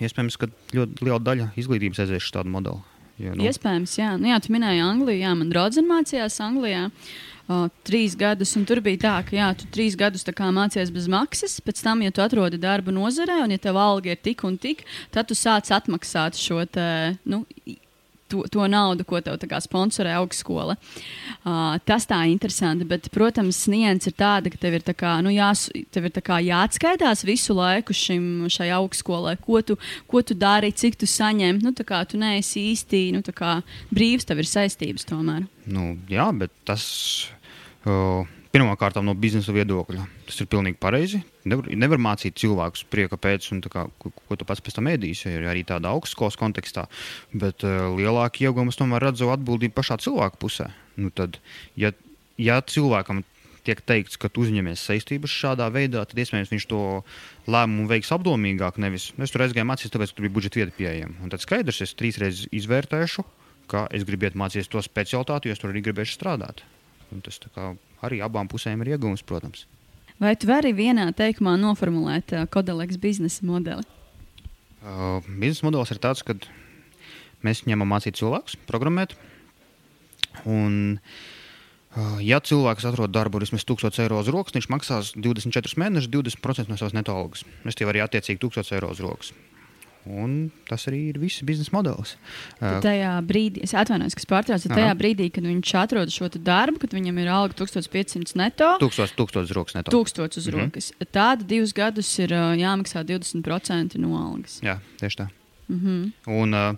Iespējams, ka ļoti liela daļa izglītības aizies uz tādu modeli. Jo, nu... Iespējams, jā. Nu, jā, tu minēji Angliju, jā, man draudzene mācījās Anglijā. uh, trīs gadus, un tur bija tā, ka jā, tu trīs gadus mācījies bez maksas, pēc tam, ja tu atrodi darbu nozarē, un ja tev alga ir tik un tik, tad tu sāc atmaksāt šo te, nu, to, to naudu, ko tev sponsorē augstskola. Uh, tas tā ir interesanti, bet, protams, nianses ir tāda, ka tev ir, tā kā, nu, jās, tev ir kā jāatskaitās visu laiku šim, šai augstskolai, ko tu, ko tu dari, cik tu saņem. Nu, kā, tu neesi īsti nu, kā, brīvs, tev ir saistības tomēr. Nu, jā, bet tas. Uh... Pirmkārt, no biznesa viedokļa tas ir pilnīgi pareizi. Nevar, nevar mācīt cilvēkus prieka pēc, un kā, ko, ko tu pats pēc tam ēdīsi, ja arī tādā augstskolas kontekstā. Bet uh, lielākie iegūmi tomēr redzu atbildību pašā cilvēka pusē. Nu, tad, ja, ja cilvēkam tiek teikts, ka tu uzņemies saistības šādā veidā, tad iespējams viņš to lēmumu veiks apdomīgāk. Nevis es tur aizgāju mācīties, tāpēc, ka tur bija budžeta vieta pieejama. Un tad skaidrs, es trīs reizes izvērtēšu, ka es gribētu mācīties to specialitāti, jo es tur arī gribēšu strādāt. Un tas kā, arī abām pusēm ir iegūms, protams. Vai tu vari vienā teikumā noformulēt uh, Kodeleks biznesa modeli? Uh, biznesa modelis ir tāds, ka mēs ņemam mācīt cilvēkus, programmēt. Un, uh, ja cilvēks atrod darbu vismaz 1000 eiro uz rokas, viņš maksās 24 mēnešus, 20% no savas neto algas. Es tev arī attiecīgi 1000 eiro uz rokas. Un tas arī ir viss biznesa modelis. Tad tajā brīdī, es atvainojos, ka pārtraucu, tajā brīdī, kad viņš atrod šo darbu, kad viņam ir alga 1500 neto, 1000, 1000 uz rokas neto. 1000 uz mm -hmm. rokas. Tāda divus gadus ir uh, jāmaksā 20% no algas. Jā, tieši tā. Mm -hmm. Un uh,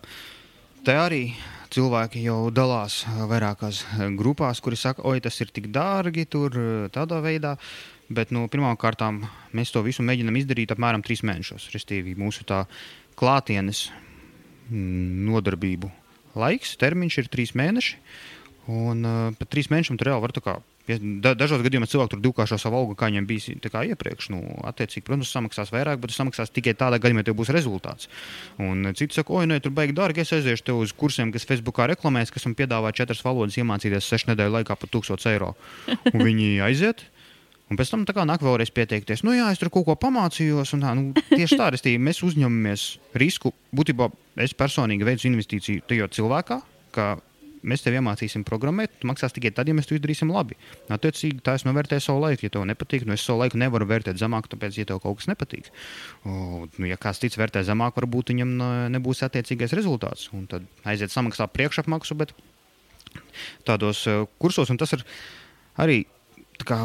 te arī cilvēki jau dalās vairākās grupās, kuri saka, oi, tas ir tik dārgi, tur tādā veidā. Bet nu, pirmkārt, mēs to visu mēģinām izdarīt apmēram trīs mēnešos. Restīvi, mūsu tā klātienes mm, nodarbību laiks, termiņš ir trīs mēneši. Un uh, pēc trīs mēnešiem tur reāli var kā, da, dažos gadījumos cilvēki tur divkāršo savu algu, kā viņiem bija iepriekš. Nu, attiecīgi, protams, samaksās vairāk, bet samaksās tikai tādā gadījumā, ja tev būs rezultāts. Un citi saka, oi, nē, tur baigi dārgi. Es aiziešu tev uz kursiem, kas Facebookā reklamēs, kas man piedāvā četras valodas iemācīties sešu nedēļu laikā par 1000 eiro. Un viņi aiziet. Un pēc tam nāk vēlreiz pieteikties. Nu, jā, es tur kaut ko pamācījos. Un, tā, nu, tieši tā, restī, mēs uzņemamies risku. Būtībā es personīgi veicu investīciju tajā cilvēkā, ka mēs tev iemācīsim programmēt. Tu maksās tikai tad, ja mēs to izdarīsim labi. Attiecīgi, tā es novērtēju savu laiku. Ja tev nepatīk, nu es savu laiku nevaru vērtēt zemāk, tāpēc, ja tev kaut kas nepatīk. O, nu, ja kāds cits vērtē zemāk, varbūt viņam nebūs attiecīgais rezultāts. Un tad aiziet samaksāt priekšapmaksu, bet tādos uh, kursos, un tas ir arī kā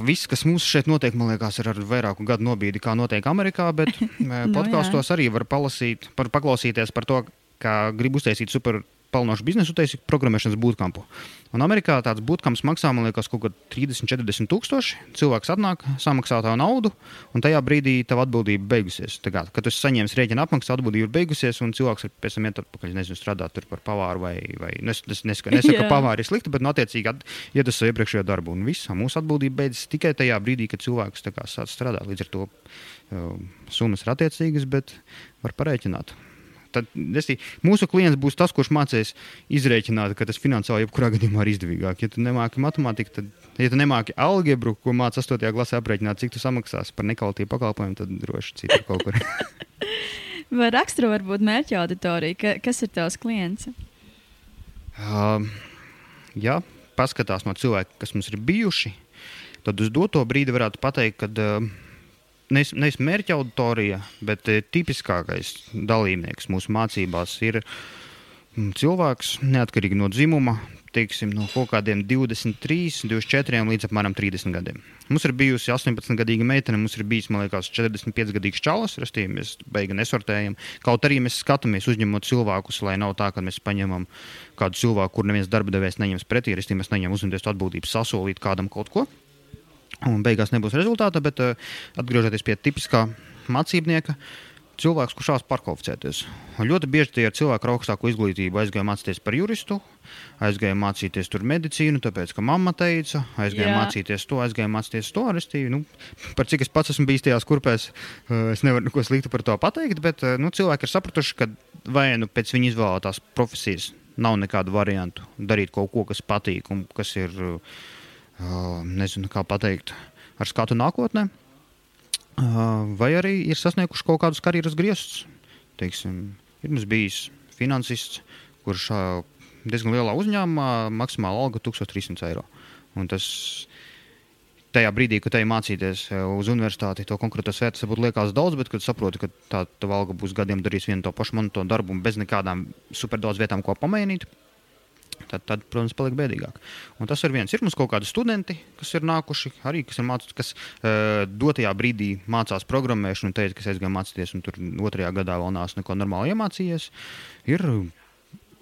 viss, kas mums šeit notiek, man liekas, ir ar vairāku gadu nobīdi, kā notiek Amerikā. Bet no, podkāstos arī var palasīt, par, paklausīties par to, kā grib uztaisīt super pelnošu biznesu, taisīt programmēšanas bootcampu. Un Amerikā tāds bootcamps maksā, man liekas, kaut ko 30, 40 tūkstoši. Cilvēks atnāk, samaksā tā naudu, un tajā brīdī tava atbildība beigusies. Tā kā, kad tu saņemsi rēķina apmaksu, atbildība ir beigusies, un cilvēks ir pēc tam iet atpakaļ, nezinu, strādāt par pavāru vai, vai nu, es, es nesaku, nesaku ka pavāri ir slikti, bet, nu, attiecīgi, iet uz savu iepriekšējo darbu. Un viss, mūsu atbildība beidzas tikai tajā brīdī, kad cilvēks sāk strādāt. Līdz ar to uh, summas ir attiecīgas, bet var parēķināt. Tad esi, mūsu klients būs tas, kurš mācīs izrēķināt, ka tas finansiāli jebkurā gadījumā ir izdevīgāk. Ja tu nemāki matemātiku, tad, ja tu nemāki algebru, ko mācās 8. klasē aprēķināt, cik tu samaksās par nekvalitatīvu pakalpojumu, tad droši citur kaut kur. Vai raksturo varbūt mērķa auditoriju? Ka, kas ir tavs klients? Uh, ja paskatās no cilvēkiem, kas mums ir bijuši, tad uz doto brīdi varētu pateikt, ka uh, nevis mērķa auditorija, bet eh, tipiskākais dalībnieks mūsu mācībās ir mm, cilvēks neatkarīgi no dzimuma. Teiksim, no kaut kādiem 23, 24 līdz apmēram 30 gadiem. Mums ir bijusi 18-gadīga meitene, mums ir bijis, man liekas, 45-gadīgs čalis. Restīvi, mēs beigās nesortējam. Kaut arī mēs skatāmies, uzņemot cilvēkus, lai nav tā, ka mēs paņemam kādu cilvēku, kur neviens darba devējs neņems pretī. Restīvi, mēs neņemam uzņemties atbildību sasolīt kādam kaut ko un beigās nebūs rezultāta. Bet uh, atgriežoties pie tipiskā mācībnieka, cilvēks, kurš šās pārkvalificēties. Un ļoti bieži tie ir cilvēki ar augstāku izglītību, aizgāja mācīties par juristu, aizgāja mācīties tur medicīnu, tāpēc, ka mamma teica, aizgāja Jā. mācīties to, aizgāja mācīties to. Restīvi, nu, par cik es pats esmu bijis tajās kurpēs, uh, es nevaru neko sliktu par to pateikt, bet uh, nu, cilvēki ir sapratuši, ka vai nu pēc viņa izvēlētās profesijas nav nekādu variantu darīt kaut ko, kas patīk un kas ir. Uh, nezinu, kā pateikt, ar skatu nākotnē, vai arī ir sasnieguši kaut kādus karjeras griestus. Teiksim, ir mums bijis finansists, kurš diezgan lielā uzņēmumā maksimāla alga 1300 eiro. Un tas tajā brīdī, kad te mācīties uz universitāti, to konkrēto svētku varbūt liekas daudz, bet kad saproti, ka tā tava alga būs gadiem darīs vienu to pašu monētu darbu un bez nekādām super daudz vietām, ko pamainīt. Tad, tad, protams, paliek bēdīgāk. Un tas ir viens. Ir mums kaut kādi studenti, kas ir nākuši, arī kas ir mācījušies, kas uh, dotajā brīdī mācās programmēšanu, un teica, ka es aizgāju mācīties, un tur otrajā gadā vēl neesmu neko normāli iemācījies. Ir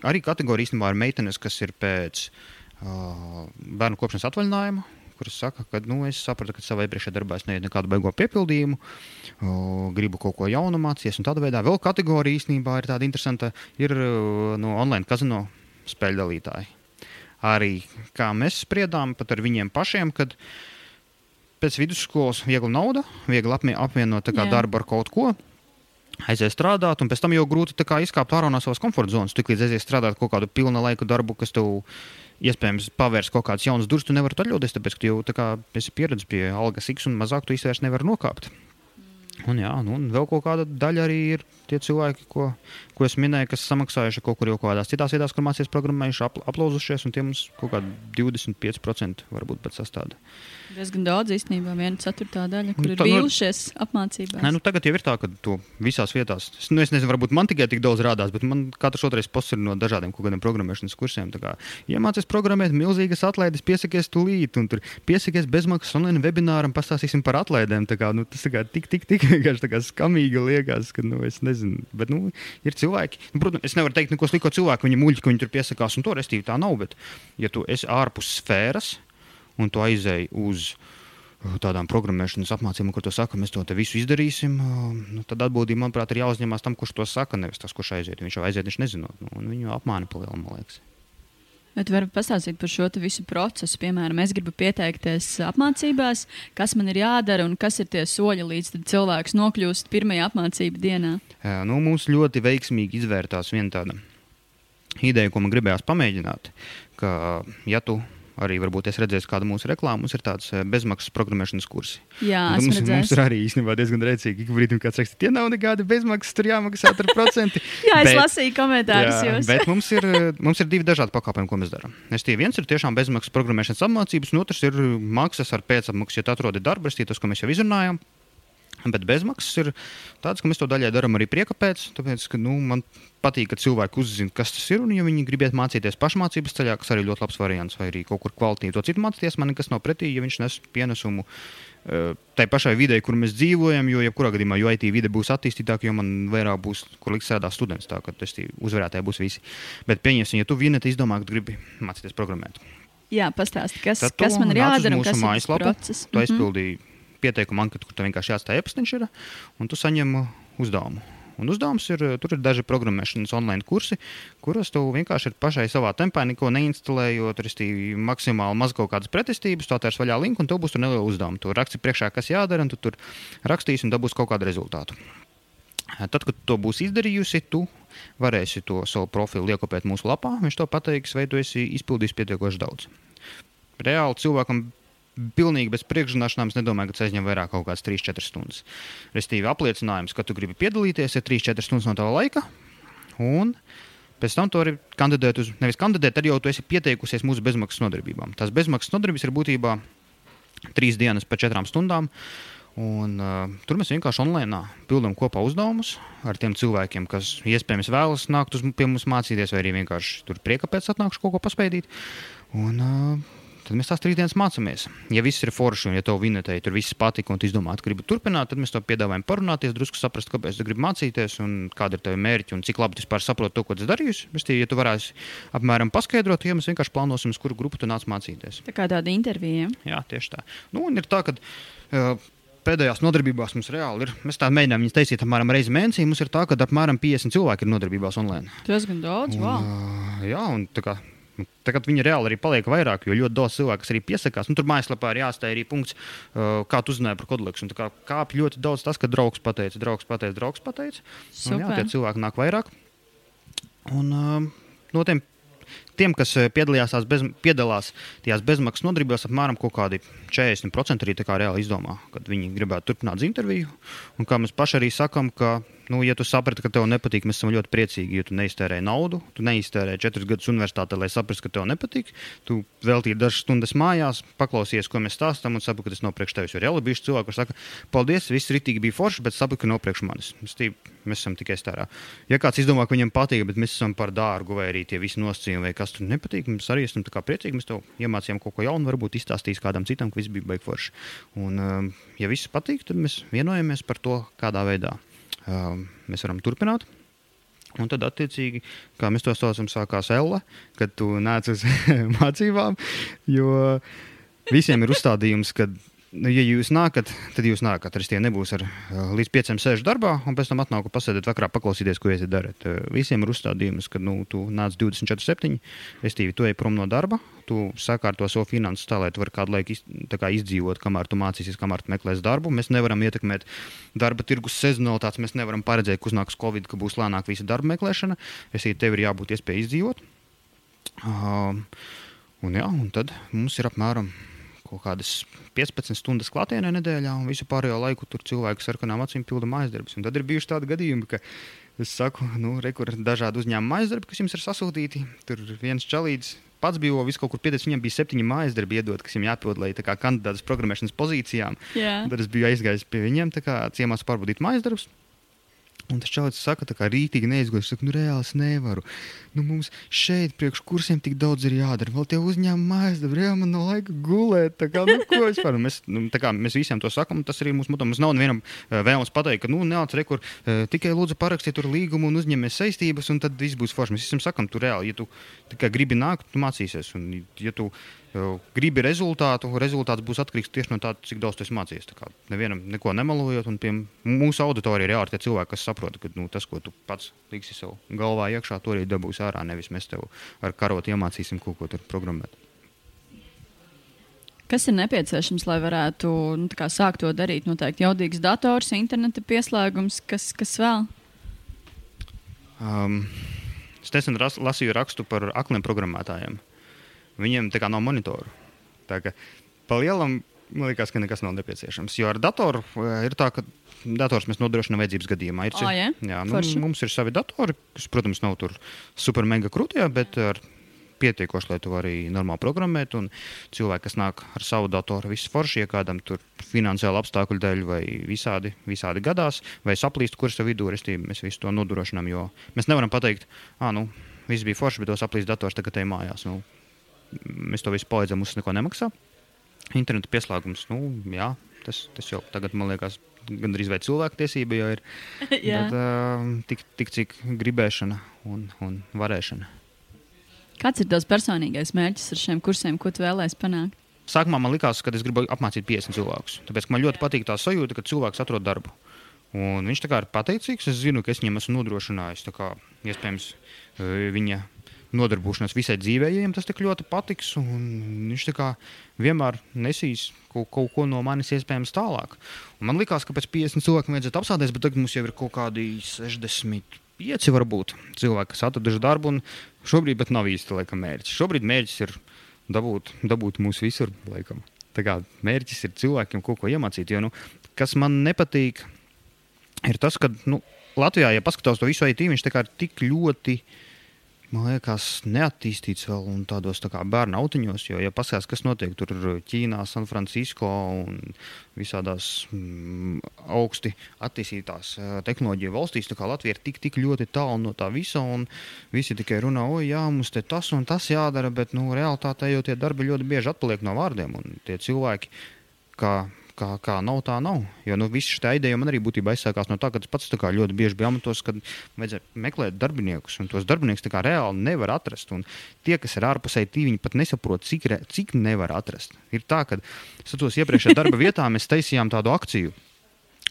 arī kategorija īstenībā ir meitenes, kas ir pēc uh, bērnu kopšanas atvaļinājuma, kuras saka, ka nu, es sapratu, ka savā iepriekšējā darbā es neietu nekādu beigo piepildījumu, o, gribu kaut ko jaunu mācīties. Tādā veidā vēl kategorija īstenībā ir tāda interesanta, ir no online kazino spēļu dalītāji. Arī kā mēs spriedām pat ar viņiem pašiem, kad pēc vidusskolas viegla nauda, viegli apvienot darbu ar kaut ko aiziet strādāt, un pēc tam jau grūti izkāpt ārā no savas komforta zonas. Tik līdz aiziet strādāt kaut kādu pilna laika darbu, kas tev iespējams pavērs kaut kādas jaunas durvis, tu nevari atļauties, tāpēc, ka tu jau tā esi pieredzējis pie algas X un mazāk tu īstenībā nevari nokāpt. Un, jā, nu, un vēl kaut kāda daļa arī ir tie cilvēki, ko, ko es minēju, kas samaksājuši kaut kur jau kādās citās vietās, kur mācīties programmējuši, apl aplauzušies, un tie mums kaut kādi 25% varbūt pat sastāda. Diezgan daudz īstenībā, viena ceturtā daļa, kur nu, ir bijušies nu, apmācībās. Nē, nu, tagad jau ir tā, ka to visās vietās, es, nu, es nezinu, varbūt man tikai tik daudz rādās, bet man katrs otrais posts ir no dažādiem kaut kādiem programmēšanas kursiem. Kā, iemācies programmēt, milzīgas atlaides, piesakies tūlīt, un tur piesakies bezmaksas online webināram, pastāstīsim par atlaidēm. Kā, nu, tas kā, tik, tik, tik vienkārši tā kā skamīgi liekas, ka, nu, es nezinu, bet, nu, ir cilvēki. Nu, protams, es nevaru teikt neko sliktu cilvēku, viņi muļķi, ka viņi tur piesakās, un to restīvi tā nav. Bet, ja tu esi ārpus sfēras, un tu aizēji uz uh, tādām programmēšanas apmācībām, kur tu saki, mēs to visu izdarīsim, uh, nu, tad atbildība, manuprāt, ir jāuzņemās tam, kurš to saka, nevis tas, kurš aiziet. Viņš jau aiziet, viņš nezinot, nu, un viņu apmāni palielina, man liekas. Bet varat pastāstīt par šo visu procesu. Piemēram, es gribu pieteikties apmācībās, kas man ir jādara un kas ir tie soļi, līdz cilvēks nokļūst pirmajā apmācību dienā. Jā, nu, mums ļoti veiksmīgi izvērtās viena tāda ideja, ko man gribējās pamēģināt. Ka, ja tu arī varbūt es redzēju kādu mūsu reklāmu. Mums ir tāds eh, bezmaksas programmēšanas kursi. Jā, mums, mums ir arī īstenībā diezgan rēcīgi. Ik brīdim kāds raksta, tie nav nekādi bezmaksas, tur jāmaksā ar procenti. jā, es bet, lasīju komentārus jūs. bet mums ir, mums ir divi dažādi pakalpojumi, ko mēs darām. Es tie viens ir tiešām bezmaksas programmēšanas apmācības, un otrs ir maksas ar pēcapmaksu, ja tu atrodi darbu, tas, ko mēs jau izrunājām. Bet bezmaksas ir tāds, ka mēs to daļai darām arī prieka pēc. Tāpēc, ka, nu, man patīk, ka cilvēki uzzina, kas tas ir. Un, ja viņi grib mācīties pašmācības ceļā, kas arī ļoti labs variants, vai arī kaut kur kvalitīvi to citu mācīties, man nekas nav pretī, ja viņš nes pienesumu uh, tai pašai videi, kur mēs dzīvojam. Jo, jebkurā gadījumā, jo IT vide būs attīstītāka, jo man vairāk būs, kur liks sēdās students. Tā kā tas uzvarētāji būs visi. Bet pieņemsim, ja tu vieneti izdomā, ka gribi mācīties programmēt. Jā, pastāsti, kas, kas man ir jādara un kas ir tas process. Tu aizpildīji mm -hmm pieteikumu anketu, kur tev vienkārši jāatstāj e-pastiņš, ir, un tu saņem uh, uzdevumu. Un uzdevums ir, uh, tur ir daži programmēšanas online kursi, kuros tu vienkārši pašai savā tempā, neko neinstalējot, restīvi maksimāli maz kaut kādas pretestības, tu atvērs vaļā linku un tev būs tur neliela uzdevuma. Tu raksti priekšā, kas jādara, un tu tur rakstīsi un dabūsi kaut kādu rezultātu. Tad, kad to būs izdarījusi, tu varēsi to savu profilu iekopēt mūsu lapā. Viņš to pateiks, vai tu esi izpildījis pietiekoši daudz. Reāli cilvēkam pilnīgi bez priekšzināšanām, es nedomāju, ka tas aizņem vairāk kaut kādas 3-4 stundas. Restīvi apliecinājums, ka tu gribi piedalīties, ir 3-4 stundas no tava laika. Un pēc tam tu vari kandidēt uz, nevis kandidēt, tad jau tu esi pieteikusies mūsu bezmaksas nodarbībām. Tās bezmaksas nodarbības ir būtībā trīs dienas pa četrām stundām. Un, uh, tur mēs vienkārši online pildām kopā uzdevumus ar tiem cilvēkiem, kas iespējams vēlas nākt uz, pie mums mācīties, vai arī vienkārši tur prieka pēc atnākšu kaut ko paspēdīt. Un, uh, tad mēs tās trīs dienas mācāmies. Ja viss ir forši, un ja tev vinetēji tur viss patika, un tu izdomā, ka gribi turpināt, tad mēs to piedāvājam parunāties, drusku saprast, kāpēc tu gribi mācīties, un kāda ir tava mērķa, un cik labi tu vispār saproti to, ko tu darīsi. Ja tu varēsi apmēram paskaidrot, ja mēs vienkārši plānosim, uz kuru grupu tu nāc mācīties. Tā kā tāda intervija. Jā, tieši tā. Nu, un ir tā, ka, uh, pēdējās nodarbībās mums reāli ir. Mēs tā mēģinām viņus taisīt apmēram reizi mēnesī. Mums ir tā, ka apmēram 50 cilvēki ir nodarbībās online. Tas gan daudz, un, wow. Uh, jā, un tā kā tagad viņi reāli arī paliek vairāk, jo ļoti daudz cilvēku arī piesakās. Nu, tur mājaslapā ir jāstāj arī punkts, uh, kā tu uzzināji par kodoleksu. Kā kāpj ļoti daudz tas, ka draugs pateica, draugs pateica, draugs pateica. Un, jā, tie cilvēki nāk vairāk. Un, uh, no tiem tiem, kas eh, piedalījās, tās bez, piedalās tajās bezmaksas nodarbībās, apmēram kādi 40% arī reāli izdomā, kad viņi gribētu turpināt interviju. Un kā mēs paši arī sakām, ka nu, ja tu saprati, ka tev nepatīk, mēs esam ļoti priecīgi, jo tu neiztērēji naudu, tu neiztērēji četrus gadus universitātē, lai saprastu, ka tev nepatīk. Tu veltīji dažas stundas mājās, paklausies, ko mēs stāstām, un saprati, ka tas nav priekš tevis. Jo reāli bija cilvēki, kuriem saka, paldies, viss ritīgi bija forši, bet saprati, ka nav priekš manis. Stīvi, mēs esam tikai stārā. Ja kāds izdomā, ka viņam patīk, bet mēs esam par dārgu, vai arī tie visi nosacījumi, vai kas tur nepatīk, mēs arī esam priecīgi. Mēs tev iemācījām kaut ko jaunu, varbūt izstāstīs kādam citam, ka viss bija baigts forši. Un, um, ja viss patīk, tad mēs vienojamies par to, kādā veidā mēs varam turpināt. Un tad, attiecīgi, kā mēs to saucam, sākās elle, kad tu nāc uz mācībām. Jo visiem ir uzstādījums, ka ja jūs nākat, tad jūs nākat. Arī tie nebūs ar līdz pieciem sēžu darbā, un pēc tam atnāku pasēdēt vakarā, paklausīties, ko jūs darat. Visiem ir uzstādījums, ka nu, tu nāc 24, 7, respektīvi, tu ej prom no darba, tu sakārto savu finanses tā, lai tu vari kādu laiku iz, kā izdzīvot, kamēr tu mācīsies, kamēr tu meklēsi darbu. Mēs nevaram ietekmēt darba tirgus sezonalitātes, mēs nevaram paredzēt, ka uznāks Covid, ka būs lēnāk visa darba meklēšana. Es tev ir jābūt iespēja izdzīvot. Uh, un, jā, un tad mums ir apmēram kaut kādas 15 stundas klātienē nedēļā, un visu pārējo laiku tur cilvēki ar sarkanām acīm pilda mājas darbus. Tad ir bijuši tādi gadījumi, ka es saku, nu, re, kur ir dažādi uzņēmumi mājas darbi, kas jums ir sasūtīti. Tur viens čalīts pats bija visu kaut kur pieteicis. Viņam bija septiņi mājas darbi iedot, kas viņam jāpild, lai kandidāts programmēšanas pozīcijām. Yeah. Tad es biju aizgājis pie viņiem, kā ciemās pārbaudīt mājas darbus. Un tas čalis saka, ka rītīgi neizgājis. Es saku, nu reāli es nevaru. Nu, mums šeit priekš kursiem tik daudz ir jādara. Vēl tie uzņēmumi mājas, tad reāli man nav laika gulēt. Tā kā, nu, ko es varu? Mēs, nu, kā, mēs visiem to sakam, tas arī mūsu moto. Mums nav nevienam uh, vēlams pateikt, ka, nu, nāc, rekur, uh, tikai lūdzu parakstiet tur līgumu un uzņemies saistības, un tad viss būs forši. Mēs visiem sakam, tu reāli, ja tu tikai gribi nākt, tu mācīsies. Un, ja tu, gribi rezultātu, rezultāts būs atkarīgs tieši no tā, cik daudz tu mācījies. Nevienam neko nemelojot, un pie mūsu auditorija ir reāli tie cilvēki, kas saprot, ka nu, tas, ko tu pats liksi sev galvā iekšā, to arī dabūs ārā. Nevis mēs tev ar karotu iemācīsim kaut ko tur programmēt. Kas ir nepieciešams, lai varētu nu, sākt to darīt? Noteikti jaudīgs dators, interneta pieslēgums, kas, kas vēl? Um, es nesen lasīju rakstu par akliem programmētājiem. Viņiem tā kā nav monitoru. Tā kā pa lielam man liekas, ka nekas nav nepieciešams. Jo ar datoru eh, ir tā, ka dators mēs nodrošinām vajadzības gadījumā. Ir, oh, yeah? jā, nu, mums ir savi datori, kas, protams, nav tur super mega krūtie, bet ar pietiekoši, lai to arī normāli programmētu. Cilvēki, kas nāk ar savu datoru, viss forši, ja kādam tur finansiāli apstākļu dēļ vai visādi, visādi gadās, vai saplīst kursa vidū, mēs visu to nodrošinām. Jo mēs nevaram pateikt, ah, nu, viss bija forši, bet tos saplīst dators tagad te mājās. Nu, mēs to visu palīdzam, mums neko nemaksā. Interneta pieslēgums, nu, jā, tas, tas jau tagad, man liekas, gandrīz vai cilvēku tiesība jau ir. bet, uh, tik, tik cik gribēšana un, un varēšana. Kāds ir tavs personīgais mērķis ar šiem kursiem, ko tu vēlēsies panākt? Sākumā man likās, ka es gribu apmācīt 50 cilvēkus. Tāpēc man ļoti patīk tā sajūta, ka cilvēks atrod darbu. Un viņš ir pateicīgs. Es zinu, ka es viņam esmu nodrošinājis, kā, iespējams, viņa nodarbošanās visai dzīvē, ja viņam tas tik ļoti patiks. Viņš vienmēr nesīs kaut, kaut ko no manis iespējams tālāk. Un man liekas, ka pēc 50 cilvēkiem vajadzētu apstāties, bet tagad mums jau ir kaut kādi 65 varbūt cilvēki, kas atraduši darbu. Šobrīd pat nav īsti laikam, mērķis. Šobrīd mērķis ir dabūt, dabūt mūs visur. Laikam. Tā kā mērķis ir cilvēkiem kaut ko iemācīt. Jo, nu, kas man nepatīk, ir tas, ka nu, Latvijā, ja paskatās to visu IT, viņš ir tik ļoti uh, man liekas, neattīstīts vēl tādos tā bērnu autiņos. Jo, ja paskatās, kas notiek tur Ķīnā, Sanfrancisko un visādās mm, augsti attīstītās uh, tehnoloģiju valstīs, kā Latvija ir tik, tik ļoti tālu no tā visa, visi tikai runā, o, jā, mums te tas un tas jādara, bet nu, realitātē jau tie darbi ļoti bieži atpaliek no vārdiem, tie cilvēki, kā kā, kā nav, tā nav. Jo nu, viss šī ideja man arī būtībā aizsākās no tā, ka es pats ļoti bieži biju amatos, kad vajadzēja meklēt darbiniekus, un tos darbiniekus reāli nevar atrast. Un tie, kas ir ārpusē, viņi pat nesaprot, cik, re, cik nevar atrast. Ir tā, ka skatos iepriekšējā darba vietā, mēs taisījām tādu akciju.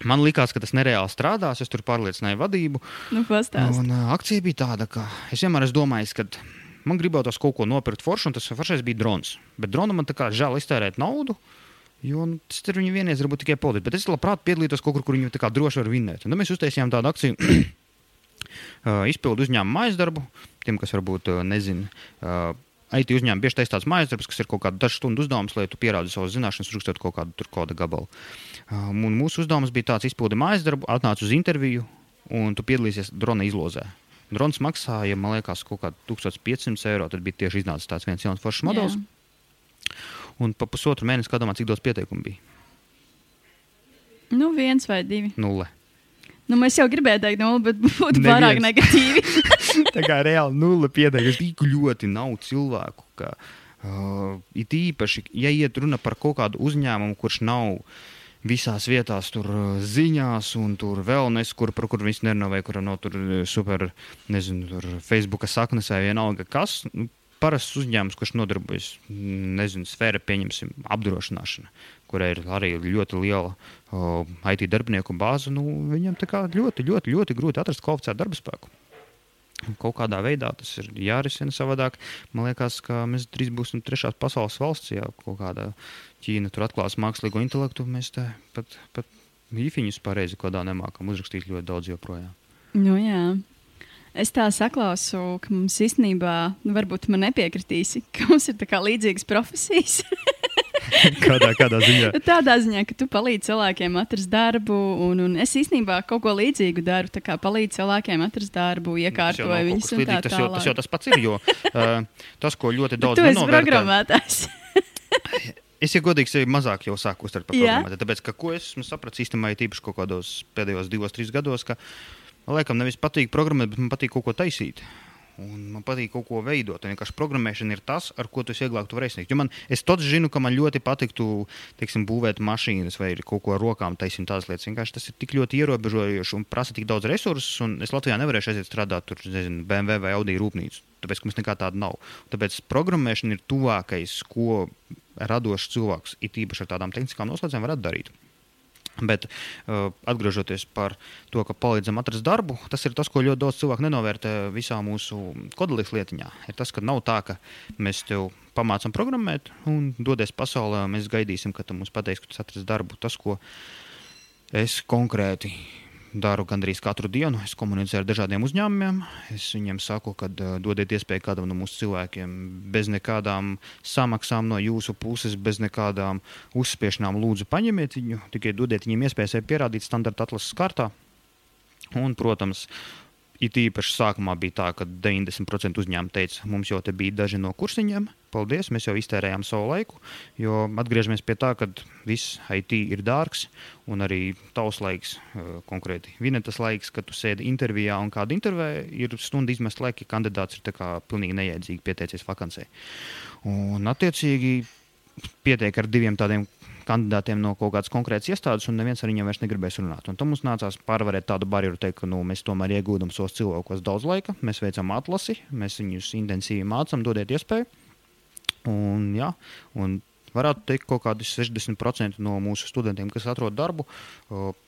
Man liekas, ka tas nereāli strādās. Es tur pārliecināju vadību. Nu, un, uh, akcija bija tāda, ka es vienmēr esmu domājis, ka man gribētos kaut ko nopirkt foršu, un tas foršais bija drons. Bet dronam man tā kā žēl iztērēt naudu. Uh, Jo nu, tas ir viņa vienīgais, varbūt tikai politiski. Bet es labprāt piedalītos kaut kur, kur viņi droši var vinnēt. Un tad mēs uztaisījām tādu akciju. uh, izpildu uzņēmumu mājas darbu. Tiem, kas varbūt uh, nezina, uh, IT uzņēmumi bieži taisa tāds mājas darbs, kas ir kaut kāda dažu stundu uzdevums, lai tu pierādītu savas zināšanas, rakstot kaut kādu kodu gabalu. Uh, un mūsu uzdevums bija tāds: izpildi mājas darbu, atnāc uz interviju, un tu piedalīsies drona izlozē. Drons maksāja, man liekas, kaut kādā 1500 eiro. Tad bija tieši iznācis tāds viens jauns foršs modelis. Jā. Un pa pusotru mēnesi, kad domā, cik daudz pieteikumu bija? Nu, viens vai divi. Nulle. Nu, mēs jau gribējām teikt, nulli, bet būtu Neviens. pārāk negatīvi. tā kā reāli nulle pieteikumu. Tik ļoti nav cilvēku. Ka, uh, it īpaši, ja iet runa par kaut kādu uzņēmumu, kurš nav visās vietās, tur ziņās, un tur vēl nes, kur, par kur viņš nerunā, vai kur no tur super, nezinu, tur Facebooka saknes vai vienalga kas. Nu, Parasts uzņēmums, kurš nodarbojas, nezinu, sfēra, pieņemsim, apdrošināšana, kurai ir arī ļoti liela uh, IT darbinieku bāze, nu, viņam ļoti, ļoti, ļoti grūti atrast kvalificētu darba spēku. Kaut kādā veidā tas ir jārisina savādāk. Man liekas, ka mēs drīz būsim trešās pasaules valsts, ja kaut kādā Ķīna tur atklās mākslīgo intelektu. Mēs te pat, pat īfiņus pareizi kodā nemākam uzrakstīt ļoti daudz joprojām. Nu, jā. Es tā saklausu, ka mums īstenībā, nu, varbūt man nepiekritīsi, ka mums ir līdzīgas profesijas. kādā, kādā ziņā? Tādā ziņā, ka tu palīdzi cilvēkiem atrast darbu, un, un es īstenībā kaut ko līdzīgu daru. Tā kā palīdzi cilvēkiem atrast darbu, iekārtoju viņus. Tā tas, jau, tas jau tas pats ir, jo uh, tas, ko ļoti daudz cilvēku. Tu esi programmētājs. Es, ja godīgi, sevi mazāk jau sāku uztvert par programmētāju. Tāpēc, ka, ko es esmu sapratis īstenībā, tīpaši kaut kādos pēdējos divos, trīs gados, ka man laikam nevis patīk programmēt, bet man patīk kaut ko taisīt. Un man patīk kaut ko veidot. Un vienkārši programmēšana ir tas, ar ko tu vieglāk vari sniegt. Jo man, es to zinu, ka man ļoti patiktu teiksim, būvēt mašīnas vai kaut ko ar rokām taisīt tādas lietas. Vienkārši tas ir tik ļoti ierobežojoši un prasa tik daudz resursu. Es Latvijā nevarēšu aiziet strādāt tur, nezinu, BMW vai Audi rūpnīcu. Tāpēc, mums nekā tāda nav. Tāpēc programmēšana ir tuvākais, ko radošs cilvēks, it īpaši ar tādām tehniskām noslēdzēm, varētu darīt. Bet uh, atgriežoties par to, ka palīdzam atrast darbu, tas ir tas, ko ļoti daudz cilvēku nenovērtē visā mūsu kodolīgas lietiņā. Ir tas, ka nav tā, ka mēs tev pamācām programmēt un dodies pasaulē, un mēs gaidīsim, ka tu mums pateiksi, ka tu atradīsi darbu. Tas, ko es konkrēti daru gandrīz katru dienu. Es komunicēju ar dažādiem uzņēmumiem. Es viņiem saku, ka uh, dodiet iespēju kādam no mūsu cilvēkiem bez nekādām samaksām no jūsu puses, bez nekādām uzspiešanām. Lūdzu, paņemiet viņu, tikai dodiet viņiem iespēju pierādīt standarta atlases kārtā. Un, protams, it īpaši sākumā bija tā, ka 90% uzņēmumu teica, mums jau te bija daži no kursiņiem. Paldies, mēs jau iztērējām savu laiku. Jo atgriežamies pie tā, ka viss IT ir dārgs un arī tavs laiks, konkrēti vinetas laiks, kad tu sēdi intervijā un kāda intervija ir stunda izmest laika, ja kandidāts ir pilnīgi neiedzīgi pieteicies vakancē. Un attiecīgi pietiek ar diviem tādiem kandidātiem no kaut kādas konkrētas iestādes, un neviens ar viņiem vairs negribēs runāt. Un tam mums nācās pārvarēt tādu barjeru, teikt, ka nu, mēs tomēr iegūstam savus cilvēkus daudz laika, mēs veicam atlasi, mēs viņus intensīvi mācām, dodiet iespēju. Un, jā, un varētu teikt, ka kaut kādi 60% no mūsu studentiem, kas atrod darbu,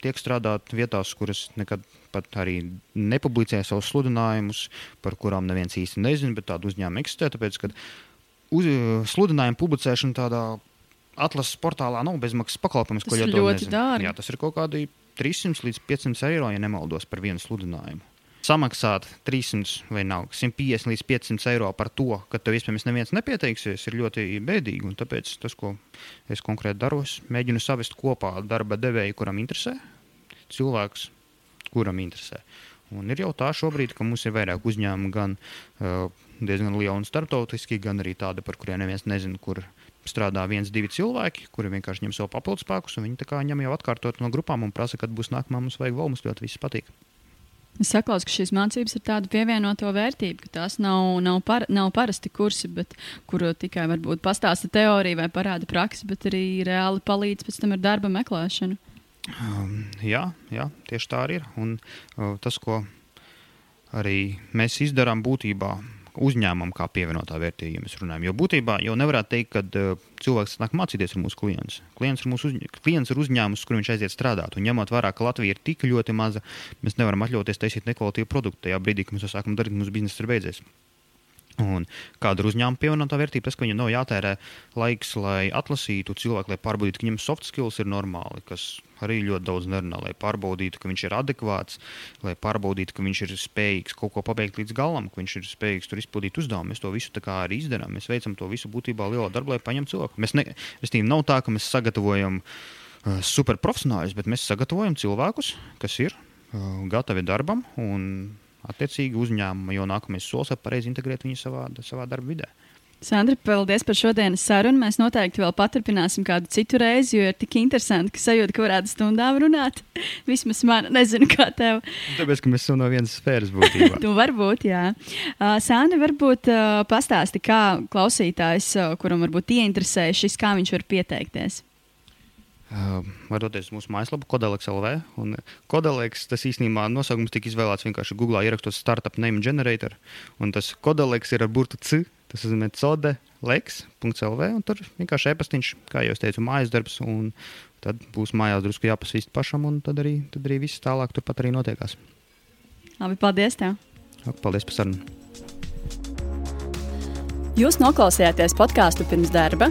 tiek strādāt vietās, kuras nekad pat arī nepublicē savus sludinājumus, par kurām neviens īsti nezina, bet tādu uzņēmumu eksistē. Tāpēc, uz, sludinājumu publicēšana tādā atlases portālā nav bezmaksas pakalpojums, ko ļoti dārgi. Jā, tas ir kaut kādi 300 līdz 500 eiro, ja nemaldos, par vienu sludinājumu. Samaksāt 300 vai nav 150 līdz 500 eiro par to, ka tev iespējams neviens nepieteiksies, ir ļoti bēdīgi. Tāpēc tas, ko es konkrēti daru, mēģinu savest kopā darba devēju, kuram interesē, cilvēks, kuram interesē. Un ir jau tā šobrīd, ka mums ir vairāk uzņēmumu, gan uh, diezgan liela un starptautiski, gan arī tāda, par kuriem neviens nezina, kur strādā viens, divi cilvēki, kuri vienkārši ņem savu papildus spēkus, un viņi ņem jau atkārtot no grupām un prasa, kad būs nākamā mums vajag vēl, mums ļoti viss patīk. Es saprotu, ka šīs mācības ir tāda pievienoto vērtība, ka tās nav, nav, par, nav parasti kursi, bet, kur tikai varbūt pastāsta teoriju vai parāda praksi, bet arī reāli palīdz pēc tam ar darba meklēšanu. Um, jā, jā, tieši tā arī ir. Un, uh, tas, ko arī mēs izdarām būtībā, uzņēmumam kā pievienotā vērtība, ja mēs runājam. Jo būtībā jau nevarētu teikt, ka uh, cilvēks nāk mācīties ar mūsu klients. Klients ir, mūsu uzņ klients ir uzņēmums, kur viņš aiziet strādāt. Un ņemot vērā, ka Latvija ir tik ļoti maza, mēs nevaram atļauties taisīt nekvalitatīvu produktu tajā brīdī, kad mēs to sākam darīt, mūsu biznesa ir beidzies. Un kāda ir uzņēmuma pievienotā vērtība? Tas, ka viņam nav jātērē laiks, lai atlasītu cilvēku, lai pārbaudītu, ka viņam soft skills ir normāli, kas arī ļoti daudz nerunā, lai pārbaudītu, ka viņš ir adekvāts, lai pārbaudītu, ka viņš ir spējīgs kaut ko pabeigt līdz galam, ka viņš ir spējīgs tur izpildīt uzdevumu. Mēs to visu arī izdarām. Mēs veicam to visu būtībā lielā darbā, lai paņemtu cilvēku. Mēs ne, restīvi, nav tā, ka mēs sagatavojam uh, superprofesionāļus, bet mēs sagatavojam cilvēkus, kas ir uh, gatavi darbam un attiecīgi uzņēmuma, jo nākamais solis ir pareizi integrēt viņu savā, savā darba vidē. Sandra, paldies par šodienas sarunu. Mēs noteikti vēl paturpināsim kādu citu reizi, jo ir tik interesanti, ka sajūta, ka varētu stundām runāt. Vismaz man, nezinu, kā tev. Tāpēc, ka mēs esam no vienas sfēras būtībā. tu varbūt, jā. Uh, Sandra, varbūt uh, pastāsti, kā klausītājs, uh, kuram varbūt ieinteresē šis, kā viņš var pieteikties. Var doties uz mūsu mājaslapu, Kodeliks LV. Kodeliks tas īstenībā nosaukums tika izvēlēts vienkārši Google ierakstot Startup Name Generator. Un tas Kodeliks ir ar burtu C. Tas nozīmē code leks.lv. Tur vienkārši e-pastiņš, kā jau teicu, mājas darbs. Tad būs mājās drusku jāpasvīst pašam, un tad arī, tad arī viss tālāk turpat arī notiekās. Labi, paldies tev! Paldies par sarunu! Jūs noklausījāties podkāstu pirms darba.